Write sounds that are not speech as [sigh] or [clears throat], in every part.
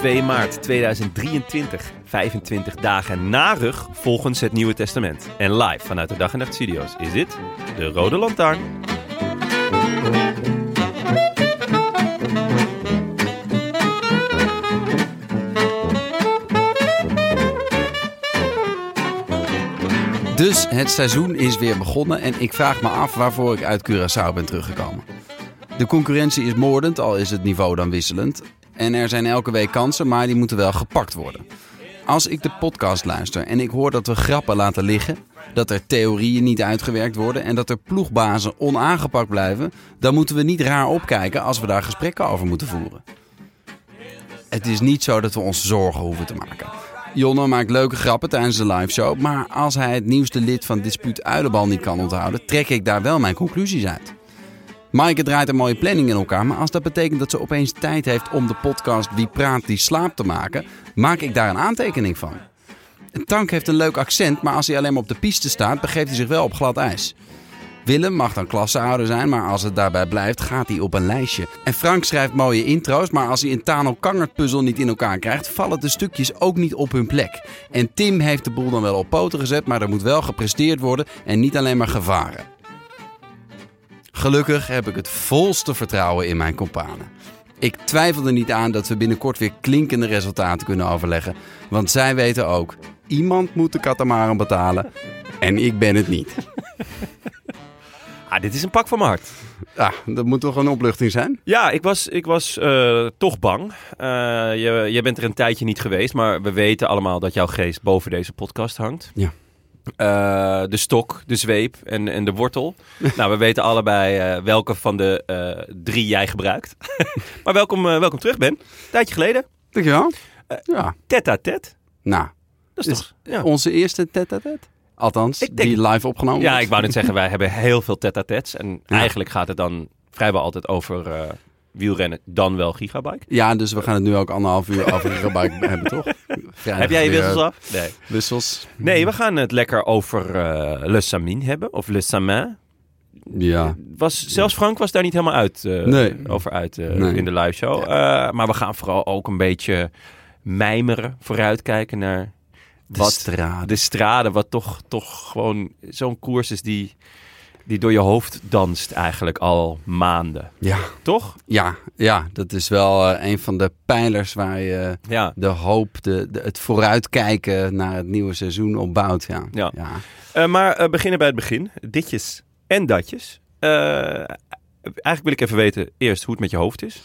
2 maart 2023, 25 dagen na rug volgens het Nieuwe Testament. En live vanuit de Dag en Nacht Studio's is dit de Rode Lantaarn. Dus het seizoen is weer begonnen en ik vraag me af waarvoor ik uit Curaçao ben teruggekomen. De concurrentie is moordend, al is het niveau dan wisselend. En er zijn elke week kansen, maar die moeten wel gepakt worden. Als ik de podcast luister en ik hoor dat we grappen laten liggen, dat er theorieën niet uitgewerkt worden en dat er ploegbazen onaangepakt blijven, dan moeten we niet raar opkijken als we daar gesprekken over moeten voeren. Het is niet zo dat we ons zorgen hoeven te maken. Jonne maakt leuke grappen tijdens de liveshow, maar als hij het nieuwste lid van Dispuut Uilenbal niet kan onthouden, trek ik daar wel mijn conclusies uit. Maaike draait een mooie planning in elkaar, maar als dat betekent dat ze opeens tijd heeft om de podcast Wie praat, die slaapt te maken, maak ik daar een aantekening van. Tank heeft een leuk accent, maar als hij alleen maar op de piste staat, begeeft hij zich wel op glad ijs. Willem mag dan klassehouder zijn, maar als het daarbij blijft, gaat hij op een lijstje. En Frank schrijft mooie intro's, maar als hij een Tano Kangert puzzel niet in elkaar krijgt, vallen de stukjes ook niet op hun plek. En Tim heeft de boel dan wel op poten gezet, maar er moet wel gepresteerd worden en niet alleen maar gevaren. Gelukkig heb ik het volste vertrouwen in mijn kompanen. Ik twijfel er niet aan dat we binnenkort weer klinkende resultaten kunnen overleggen. Want zij weten ook, iemand moet de katamaran betalen. En ik ben het niet. [laughs] Ah, dit is een pak van mijn hart. Ja, dat moet toch een opluchting zijn? Ja, ik was, ik was eh, toch bang. Eh, je, je bent er een tijdje niet geweest, maar we weten allemaal dat jouw geest boven deze podcast hangt. Ja. Eh, de stok, de zweep en, en de wortel. [laughs] nou, we weten allebei eh, welke van de eh, drie jij gebruikt. [laughs] maar welkom, welkom terug, Ben. Tijdje geleden. Dankjewel. ja, à tête. nou, Dat is Is- toch... Ja. onze eerste tête-à-tête. Althans, Ik denk- die live opgenomen ja, wordt. ik wou net zeggen, wij hebben heel veel tête-à-têtes. En Ja. eigenlijk gaat het dan vrijwel altijd over wielrennen, dan wel gigabike. Ja, dus we gaan het nu ook anderhalf uur over [laughs] gebruik hebben, toch? Vrijdag Heb jij je wissels eh, af? Nee. Wissels. Nee, we gaan het lekker over eh, Le Samin hebben. Of Le Samin. Ja. Was, zelfs Frank was daar niet helemaal uit, eh, Nee. over uit eh, Nee. in de live show. Eh, maar we gaan vooral ook een beetje mijmeren, vooruitkijken naar De wat de strade. Wat toch, toch gewoon zo'n koers is die, die door je hoofd danst eigenlijk al maanden. Ja, Toch? ja, ja, dat is wel eh, een van de pijlers waar je Ja. de hoop, de, de, het vooruitkijken naar het nieuwe seizoen opbouwt. Ja. Ja. ja. Eh, maar eh, beginnen bij het begin. Ditjes en datjes. Eigenlijk wil ik even weten eerst hoe het met je hoofd is.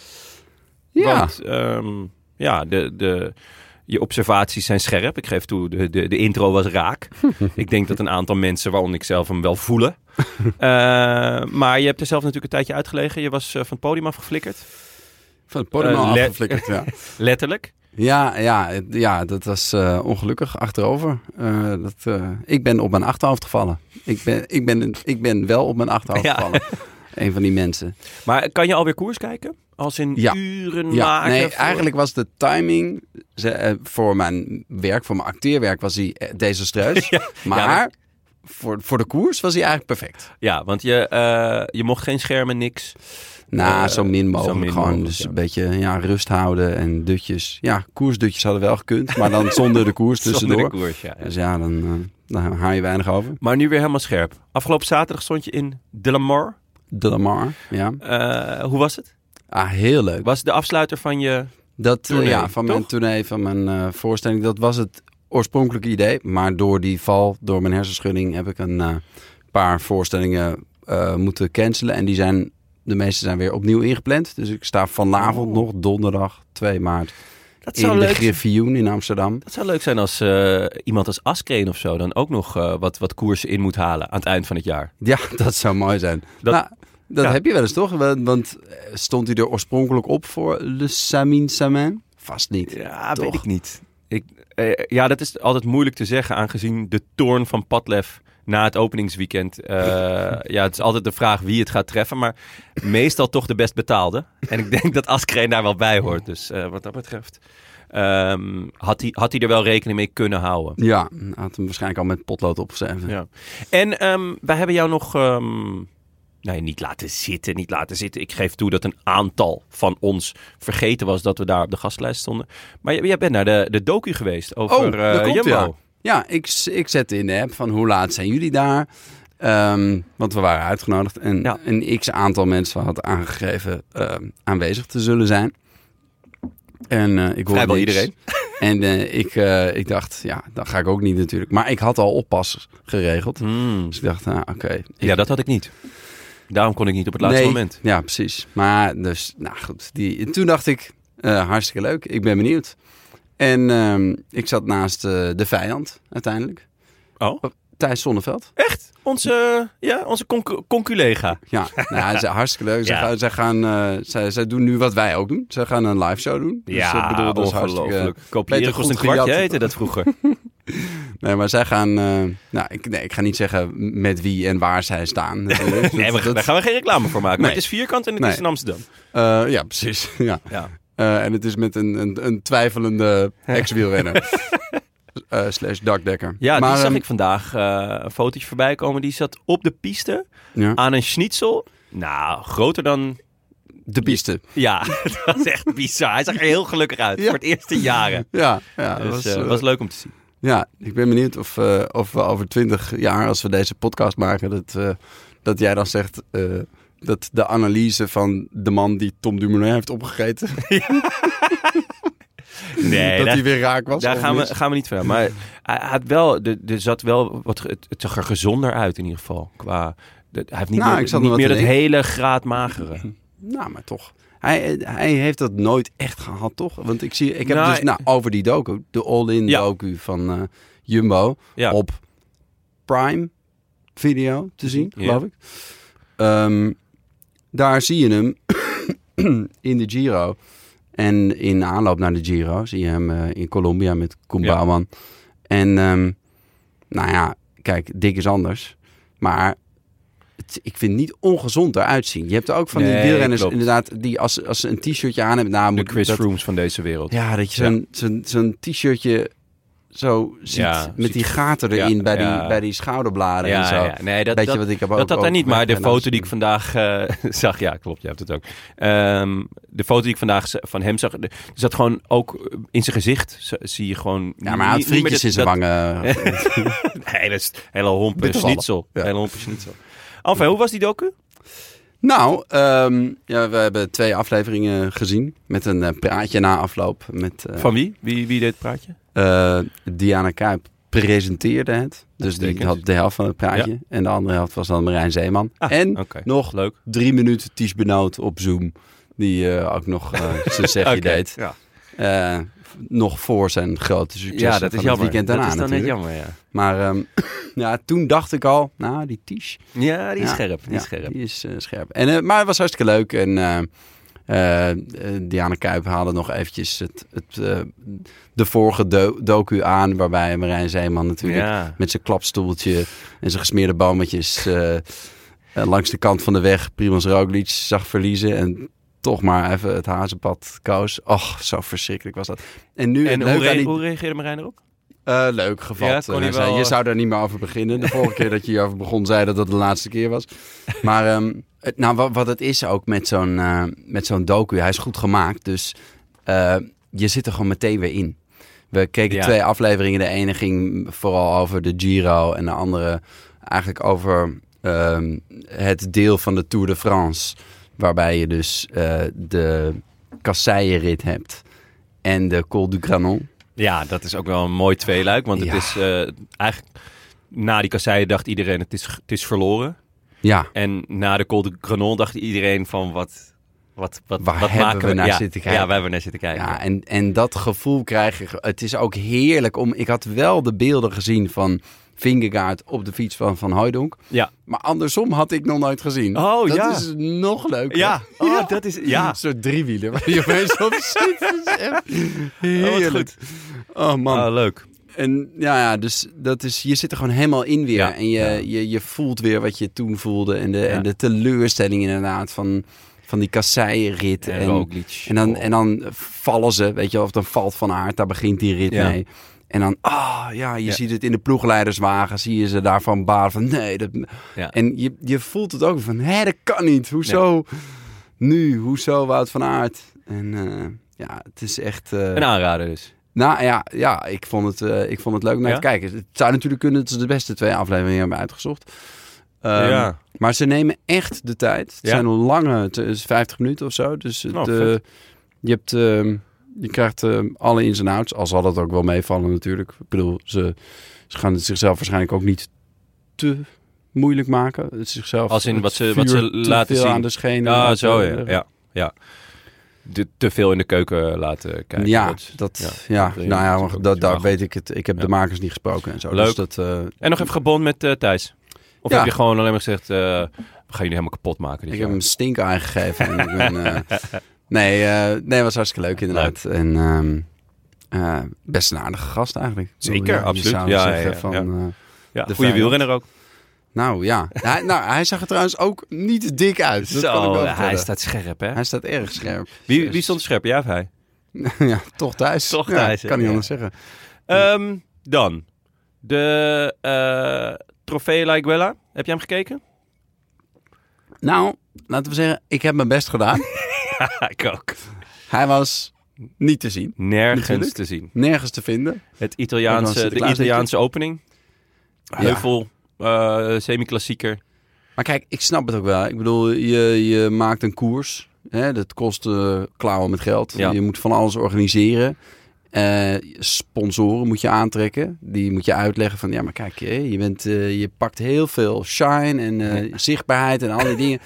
Ja. Want ehm, ja, de, de, je observaties zijn scherp. Ik geef toe, de, de, de intro was raak. [laughs] ik denk dat een aantal mensen, waaronder ik zelf, hem wel voelen. [laughs] Eh, maar je hebt er zelf natuurlijk een tijdje uitgelegen. Je was eh, van het podium afgeflikkerd. Van het podium le- afgeflikkerd, ja. [laughs] Letterlijk. Ja, ja, ja, dat was ongelukkig achterover. Dat, ik ben op mijn achterhoofd gevallen. Ik ben, ik ben, ik ben wel op mijn achterhoofd Ja. gevallen. Een van die mensen. Maar kan je alweer koers kijken? Als in Ja. uren Ja, maken? nee, voor- eigenlijk was de timing eh, voor mijn werk, voor mijn acteerwerk, was hij eh, desastreus. [laughs] Ja, maar ja, voor, voor de koers was hij eigenlijk perfect. Ja, want je, eh, je mocht geen schermen, niks. Nou, zo min mogelijk. zo min gewoon mogelijk, dus ja. een beetje ja, rust houden en dutjes. Ja, koersdutjes hadden wel gekund, maar dan [laughs] zonder de koers Zonder tussendoor. de koers, ja. Dus ja, dan, dan haal je weinig over. Maar nu weer helemaal scherp. Afgelopen zaterdag stond je in De La Mar. De Lamar, ja. Eh, hoe was het? Ah, heel leuk. Was de afsluiter van je Dat, eh, Tournee, ja, van mijn tournee, van mijn eh, voorstelling. Dat was het oorspronkelijke idee. Maar door die val, door mijn hersenschudding, heb ik een paar voorstellingen moeten cancelen. En die zijn, de meeste zijn weer opnieuw ingepland. Dus ik sta vanavond Oh. nog, donderdag 2 maart, Dat in zou, de leuk, Griffioen in Amsterdam. dat zou leuk zijn als eh, iemand als Askreen of zo dan ook nog eh, wat, wat koersen in moet halen aan het eind van het jaar. Ja, [laughs] dat zou mooi zijn. Dat- nou, dat ja. heb je wel eens toch? Want, want eh, stond hij er oorspronkelijk op voor Le Samin Samin? Vast niet. Ja, Toch? weet ik niet. Ik, eh, ja, dat is altijd moeilijk te zeggen aangezien de toorn van Padlef na het openingsweekend. eh, [laughs] ja, het is altijd de vraag wie het gaat treffen, maar meestal toch de best betaalde. En ik denk [laughs] dat Askreen daar wel bij hoort. Dus eh, wat dat betreft ehm, had, hij, had hij er wel rekening mee kunnen houden. Ja, had hem waarschijnlijk al met potlood opgeschreven. Ja. En ehm, wij hebben jou nog. ehm, nee, niet laten zitten, niet laten zitten. Ik geef toe dat een aantal van ons vergeten was dat we daar op de gastlijst stonden. Maar jij, jij bent naar de, de docu geweest over Oh, eh, komt Jumbo. hij, Ja, ik, ik zette in de app van hoe laat zijn jullie daar? Ehm, want we waren uitgenodigd en Ja. een x aantal mensen had aangegeven ehm, aanwezig te zullen zijn. En eh, ik hoorde iedereen. [laughs] En eh, ik, eh, ik dacht, ja, dan ga ik ook niet natuurlijk. Maar ik had al oppassers geregeld. Hmm. Dus ik dacht, nou, oké. Ja, dat had ik niet. Daarom kon ik niet op het laatste Nee, moment. Ja, precies. Maar dus, nou goed. Die, en toen dacht ik, hartstikke leuk. Ik ben benieuwd. En ehm, ik zat naast eh, de vijand uiteindelijk. Oh, Thijs Zonneveld. echt? Onze, ja, onze concu- conculega. Ja, nou, ja, ze- hartstikke leuk. Zij, [laughs] Ja. gaan, zij, gaan, eh, zij, zij doen nu wat wij ook doen. Ze gaan een live show doen. Dus, eh, bedoel, dat is hartstikke- ongelooflijk. Kopiëren kost een kwartje, heette dat vroeger. [laughs] [laughs] Nee, maar zij gaan... nou, ik, nee, ik ga niet zeggen met wie en waar zij staan. nee, Dat- we, daar gaan we geen reclame voor maken. Maar het is vierkant en het Nee. is in Amsterdam. ja, precies. Ja. Ja. Eh, en het is met een, een, een twijfelende ex-wielrenner. [laughs] Eh, slash dakdekker. Ja, maar, die zag ehm, ik vandaag eh, een fotootje voorbij komen. Die zat op de piste Ja. aan een schnitzel. Nou, groter dan... De piste. Ja, [laughs] dat was echt bizar. Hij zag er heel gelukkig uit. Ja. Voor het eerste jaren. [laughs] Ja, ja, Dus, dat was, was leuk om te zien. ja, ik ben benieuwd of, of we over twintig jaar, als we deze podcast maken, dat, dat jij dan zegt dat de analyse van de man die Tom Dumoulin heeft opgegeten, [laughs] [laughs] Nee, dat hij weer raak was. daar gaan we, gaan we niet verder. Maar hij had wel, er, er zat wel wat, het, het zag er gezonder uit in ieder geval. Qua, de- hij heeft niet Nou, ik meer, zat niet meer dat hele graad magere. [clears throat] Nou, maar toch. Hij, hij heeft dat nooit echt gehad, toch? Want ik zie, ik heb Nou, dus nou, over die docu, de all-in Ja. docu van eh, Jumbo Ja. op Prime video te zien, Ja. geloof ik. Ehm, daar zie je hem [coughs] in de Giro. En in aanloop naar de Giro zie je hem eh, in Colombia met Koen Ja. Bouwman. En ehm, nou ja, kijk, dik is anders. Maar het- ik vind het niet ongezond eruit zien. Je hebt ook van die wielrenners klopt. inderdaad... die als, als ze een t-shirtje aan hebben... Nou, De moet Chris dat, van deze wereld. Ja, dat je zo'n zo'n zo'n t-shirtje zo ziet... Ja, met die gaten erin ja, bij, ja. die, bij die schouderbladen en zo. ja. Nee, dat, Weet je dat, wat ik heb dat ook had hij niet, maar de foto die ik vandaag eh, [laughs] zag, ja, klopt, je hebt het ook. Ehm, de foto die ik vandaag van hem zag, er zat gewoon ook in zijn gezicht, zie je gewoon. Ja, maar hij had frietjes in zijn dat- wangen. [laughs] Nee, dat is hele hompe schnitzel. Hele hompe schnitzel. Enfin, hoe was die docu? Nou, ehm, ja, we hebben twee afleveringen gezien. Met een eh, praatje na afloop. Met eh, Van wie? Wie, wie deed het praatje? eh, Diana Kuip presenteerde het. Dus die had de helft van het praatje. En de andere helft was dan Marijn Zeeman. Ah, en nog leuk. drie minuten Ties Benoot op Zoom. Die ook nog zijn [laughs] zegje deed. Ja. Nog voor zijn grote succes ja, dat van is het jammer. weekend daarna dat is dan net jammer, ja. Maar ehm, [clears throat] ja, toen dacht ik al, nou, die Ties. Ja, die is Ja, scherp. Die ja, is scherp. Die is eh, scherp. En, eh, maar het was hartstikke leuk. En eh Diana Kuip haalde nog eventjes het, het, de vorige do- docu aan. Waarbij Marijn Zeeman natuurlijk Ja. met zijn klapstoeltje en zijn gesmeerde bometjes eh, langs de kant van de weg Primoz Roglic zag verliezen. En toch maar even het hazenpad koos. Och, zo verschrikkelijk was dat. En nu En hoe, re- reageerde Marijn erop? eh, leuk gevat. Ja, wel, je eh, zou daar niet meer over beginnen. De vorige keer dat je hierover begon, zei dat dat de laatste keer was. [laughs] Maar ehm, het, nou, wat, wat het is ook met zo'n eh, met zo'n docu, hij is goed gemaakt. Dus eh, je zit er gewoon meteen weer in. We keken Ja. twee afleveringen. De ene ging vooral over de Giro en de andere eigenlijk over ehm, het deel van de Tour de France. Waarbij je dus eh, de kasseienrit hebt. en de Col du Granon. Ja, dat is ook wel een mooi tweeluik. Want het Ja. is eh, eigenlijk... Na die kasseien dacht iedereen, het is, het is verloren. Ja, En na de Col de Granon dacht iedereen van wat... Wat, wat, Waar wat hebben maken we naar ja, zitten kijken? Ja, waar hebben we naar zitten kijken. ja en, en dat gevoel krijg je. Het is ook heerlijk om. Ik had wel de beelden gezien van Vingegaard op de fiets van Van Hooijdonk. Ja. Maar andersom had ik nog nooit gezien. Oh, dat ja. is nog leuker. Ja, oh, dat is... Ja, Een soort driewieler waar je opeens op zit. [laughs] Dat heerlijk. goed. Oh man. Ah, leuk. En ja, ja, dus dat is, je zit er gewoon helemaal in weer. Ja, en je, ja. je, je voelt weer wat je toen voelde. En de, Ja. en de teleurstelling inderdaad van, van die kasseienrit. En En, dan, Oh. en dan vallen ze, weet je of dan valt Van Aert. Daar begint die rit Ja. mee. En dan, ah ja, je Ja. ziet het in de ploegleiderswagen. Zie je ze daarvan balen van nee. Dat... Ja. En je, je voelt het ook van, hé, dat kan niet. Hoezo nu? Hoezo Wout van Aert? En eh, ja, het is echt... eh, Een aanrader dus. nou ja, ja ik, vond het, eh, ik vond het leuk om naar Ja? te kijken. Het zou natuurlijk kunnen dat ze de beste twee afleveringen hebben uitgezocht. Ehm, Ja. Maar ze nemen echt de tijd. Het zijn lange, het is 50 minuten of zo. Dus het, Oh, vet. je, hebt, ehm, je krijgt ehm, alle ins en outs. Al zal dat ook wel meevallen natuurlijk. Ik bedoel, ze, ze gaan het zichzelf waarschijnlijk ook niet te moeilijk maken. Het zichzelf, Als in wat ze- wat ze laten veel zien. aan de schenen. Ja, laten- zo ja. ja, ja. De, te veel in de keuken laten kijken. ja, Dat- dat, ja, nou ja, dat, daar weet ik het. Ik heb Ja. de makers niet gesproken en zo. Leuk. Dus dat, eh, En nog even gebond met eh, Thijs. Of heb je gewoon alleen maar gezegd, eh, we gaan jullie helemaal kapot maken ik heb hem stink aangegeven. en ik ben, eh, [laughs] nee, eh, nee, was hartstikke leuk inderdaad. En ehm, eh, best een aardige gast eigenlijk. Zeker, absoluut. Ja, ja, ja, van, ja. eh, ja, de goede wielrenner ook. nou ja, [laughs] hij, nou, hij zag er trouwens ook niet dik uit. Dat kan ik wel hij vertellen. staat scherp hè? hij staat erg scherp. Wie, wie stond scherp, jij of hij? [laughs] ja, toch thuis. Toch thuis, kan niet anders zeggen. Ehm, dan, de eh Trofee La Iguela. Heb jij hem gekeken? Nou, laten we zeggen, ik heb mijn best gedaan. [laughs] [laughs] ik ook. hij was niet te zien. Nergens Natuurlijk. te zien. Nergens te vinden. Het Italiaanse, de Italiaanse opening. Ja. Heuvel, eh, semi-klassieker. Maar kijk, ik snap het ook wel. Ik bedoel, je, je maakt een koers. Hè? Dat kost eh klauwen met geld. Ja. Je moet van alles organiseren. Eh, sponsoren moet je aantrekken. Die moet je uitleggen van... Ja, maar kijk, je, bent, je pakt heel veel shine en zichtbaarheid en al die [laughs] dingen.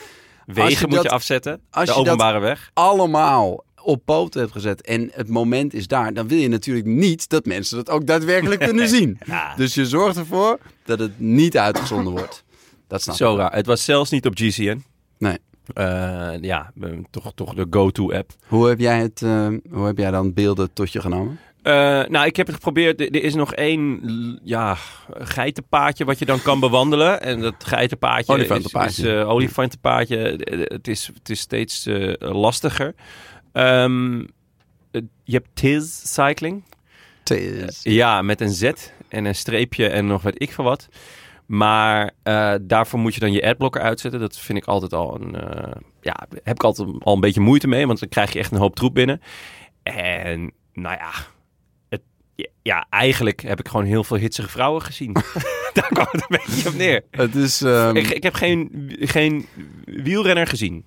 Wegen moet dat- je afzetten. als de je dat- openbare weg. Allemaal op poten hebt gezet en het moment is daar... dan wil je natuurlijk niet dat mensen dat ook daadwerkelijk [laughs] kunnen zien. Ja. Dus je zorgt ervoor dat het niet uitgezonden wordt. Dat snap Zo ik. raar. Het was zelfs niet op GCN. Nee. Eh, ja, toch, toch de go-to app. Hoe heb jij het? eh, hoe heb jij dan beelden tot je genomen? Eh, nou, ik heb het geprobeerd. Er is nog één ja, geitenpaadje wat je dan kan bewandelen. En dat geitenpaadje is, Olifantenpaadje. is eh, olifantenpaadje. Eh, Het is, het is steeds lastiger. Ehm, eh, je hebt Tiz Cycling. Ja, met een Z en een streepje en nog weet ik veel wat. Maar daarvoor moet je dan je adblocker uitzetten. Dat vind ik altijd al een... ja, heb ik altijd al een beetje moeite mee. Want dan krijg je echt een hoop troep binnen. En nou ja... Ja, eigenlijk heb ik gewoon heel veel hitsige vrouwen gezien. [laughs] Daar kwam het een beetje op neer. Het is, ehm, Ik, ik heb geen, geen wielrenner gezien.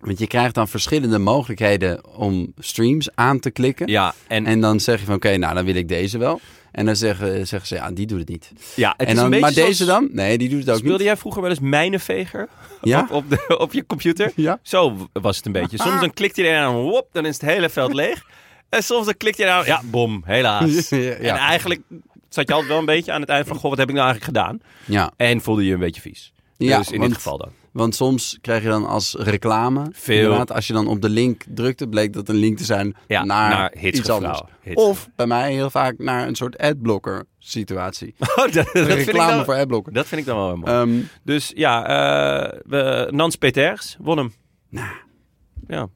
want je krijgt dan verschillende mogelijkheden om streams aan te klikken. Ja, en, En dan zeg je van oké, nou dan wil ik deze wel. En dan zeggen, zeggen ze ja, die doet het niet. ja, het en is dan, maar zoals- deze dan? Nee, die doet het ook Speelde niet. jij vroeger wel eens mijnenveger Ja? op, op, de, op je computer? Ja. Zo was het een beetje. Soms dan klikt hij eraan, wop, dan is het hele veld leeg. En soms dan klikt hij eraan, ja, bom, helaas. [laughs] Ja. En eigenlijk zat je altijd wel een beetje aan het eind van, goh, wat heb ik nou eigenlijk gedaan? Ja, En voelde je je een beetje vies. Ja, dus in want- dit geval dan. want soms krijg je dan als reclame... Veel. Als je dan op de link drukte, bleek dat een link te zijn Ja, naar, naar iets anders. Of bij mij heel vaak naar een soort adblocker situatie. [laughs] Oh, dat, reclame dan, voor adblocker. dat vind ik dan wel mooi. Ehm, dus ja, eh we, Nans Peters won hem. Ja.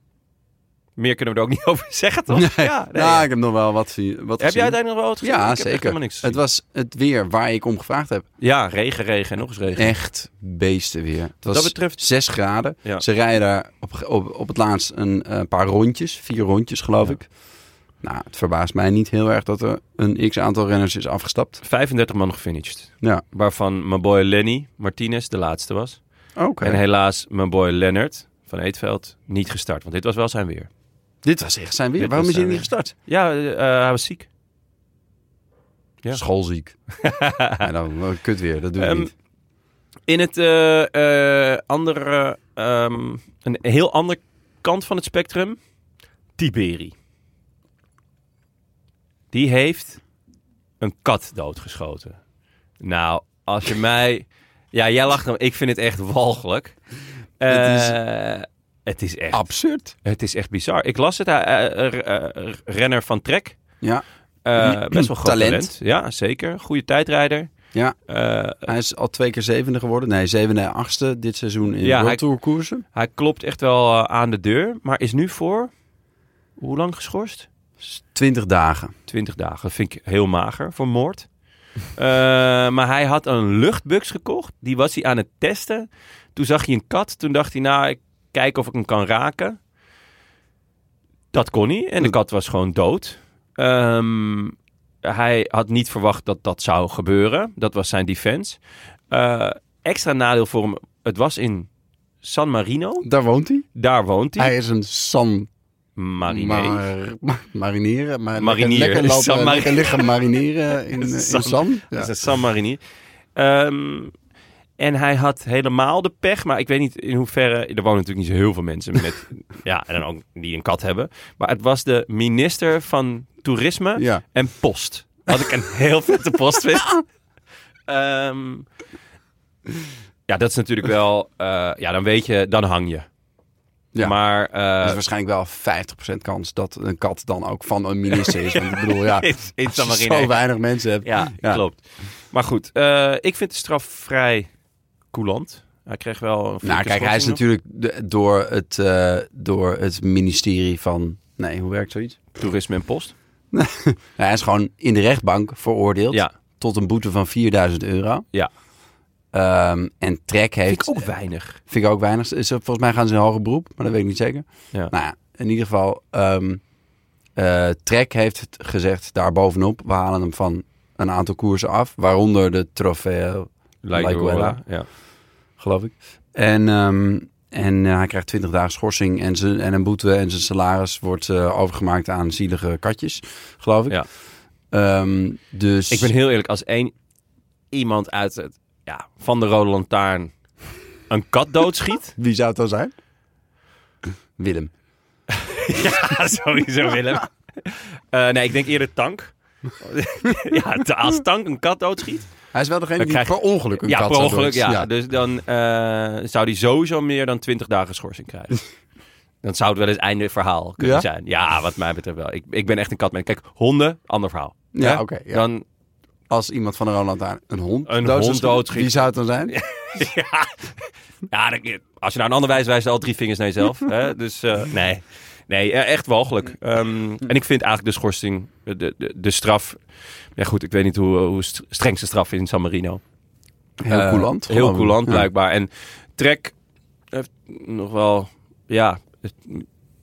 Meer kunnen we er ook niet [laughs] over zeggen, toch? Ja, nee, nou, ik heb nog wel wat, zie- wat Heb gezien. jij uiteindelijk nog wel wat gezien? Ja, ik zeker. niks. Het was het weer waar ik om gevraagd heb. Ja, regen, regen en nog eens regen. Echt beestenweer. Het was dat betreft- 6 graden. Ja. Ze rijden daar op, op, op het laatst een eh, paar rondjes. Vier rondjes, geloof Ja. ik. Nou, het verbaast mij niet heel erg dat er een x-aantal renners is afgestapt. 35 man gefinished. Ja, Waarvan mijn boy Lenny Martinez de laatste was. oké. En helaas mijn boy Lennart van Eetveld niet gestart. Want dit was wel zijn weer. Dit was echt zijn weer. Waarom is hij niet gestart? Ja, eh, hij was ziek. Ja. Schoolziek. [laughs] en dan oh, kut weer, dat doe ik Ehm, niet. In het eh, eh, andere, ehm, een heel andere kant van het spectrum, Tiberi. Die heeft een kat doodgeschoten. Nou, als je mij... Ja, jij lacht hem. Ik vind het echt walgelijk. [laughs] Is- het is echt, Absurd. het is echt bizar. Ik las het. renner van Trek. Ja, Eh, best wel groot Talent. talent. Ja, zeker. Goede tijdrijder. ja. Eh, Hij is al twee keer zevende geworden. Nee, zevende en achtste dit seizoen in Ja, World hij- Tour koersen. Hij klopt echt wel eh, aan de deur, maar is nu voor hoe lang geschorst? Twintig dagen. 20 dagen. Dat vind ik heel mager voor moord. [laughs] Maar hij had een luchtbux gekocht. Die was hij aan het testen. Toen zag hij een kat. Toen dacht hij, nou, ik kijk of ik hem kan raken. Dat kon hij. En de kat was gewoon dood. Ehm, hij had niet verwacht dat dat zou gebeuren. Dat was zijn defense. Eh, extra nadeel voor hem. Het was in San Marino. Daar woont hij. Daar woont hij. Hij is een San Marine. Mar ma- marineren. Maar Marinier. Lekker, lekker, lopen, liggen marineren in, [laughs] eh, in San- San. Dat is een San Marinier. Ehm, en hij had helemaal de pech, maar ik weet niet in hoeverre... Er wonen natuurlijk niet zo heel veel mensen met, [laughs] ja, en dan ook die een kat hebben. Maar het was de minister van Toerisme Ja. en Post. Wat ik een heel vette post vind. [laughs] Ehm, ja, dat is natuurlijk wel... eh, ja, dan weet je, dan hang je. Ja. Maar... is waarschijnlijk wel 50% kans dat een kat dan ook van een minister is. Want ik bedoel, ja, [laughs] als je Marino. zo weinig mensen hebt. Ja, Ja. klopt. Maar goed, eh, ik vind de straf vrij coulant. Hij kreeg wel een Nou, kijk, hij is nog. natuurlijk door het, eh, door het ministerie van... Nee, hoe werkt zoiets? Toerisme en post. Nou, [laughs] hij is gewoon in de rechtbank veroordeeld Ja, tot een boete van 4000 euro. Ja. Ehm, en Trek heeft... vind ik ook weinig. Vind ik ook weinig. Is, er- volgens mij gaan ze in hoger beroep, maar dat weet ik niet zeker. Ja. Nou ja, in ieder geval... ehm eh, Trek heeft gezegd daar bovenop. We halen hem van een aantal koersen af. Waaronder de trofee, hè? ja. Geloof ik. En, ehm, en eh, hij krijgt 20 dagen schorsing en, zijn, en een boete. En zijn salaris wordt eh, overgemaakt aan zielige katjes, geloof ik. Ja. Ehm, dus... Ik ben heel eerlijk, als één iemand uit het, ja, van de Rode Lantaarn een kat doodschiet... [laughs] Wie zou het dan zijn? Willem. [laughs] ja, sowieso Willem. [laughs] Eh, nee, ik denk eerder Tank. Ja, als Tank een kat doodschiet... Hij is wel degene die krijg- per ongeluk een ja, kat per ongeluk, ja. Dus dan eh, zou hij sowieso meer dan 20 dagen schorsing krijgen. dan zou het wel eens einde verhaal kunnen Ja? zijn. Ja, wat mij betreft wel. Ik, ik ben echt een katman. Kijk, honden, ander verhaal. Ja, oké. Dan, Als iemand van de Roland daar een hond Een hond doodschiet. Wie zou het dan zijn? [laughs] ja, ja dan- als je nou een ander wijst, wijst al drie vingers naar jezelf. [laughs] hè? Dus eh, nee, nee eh, echt walgelijk. Ehm, en ik vind eigenlijk de schorsing, de, de, de straf... Ja goed, ik weet niet hoe, hoe st- strengste straf is in San Marino. Heel Eh, coulant. Heel coulant Ja. blijkbaar. En Trek heeft nog wel, ja,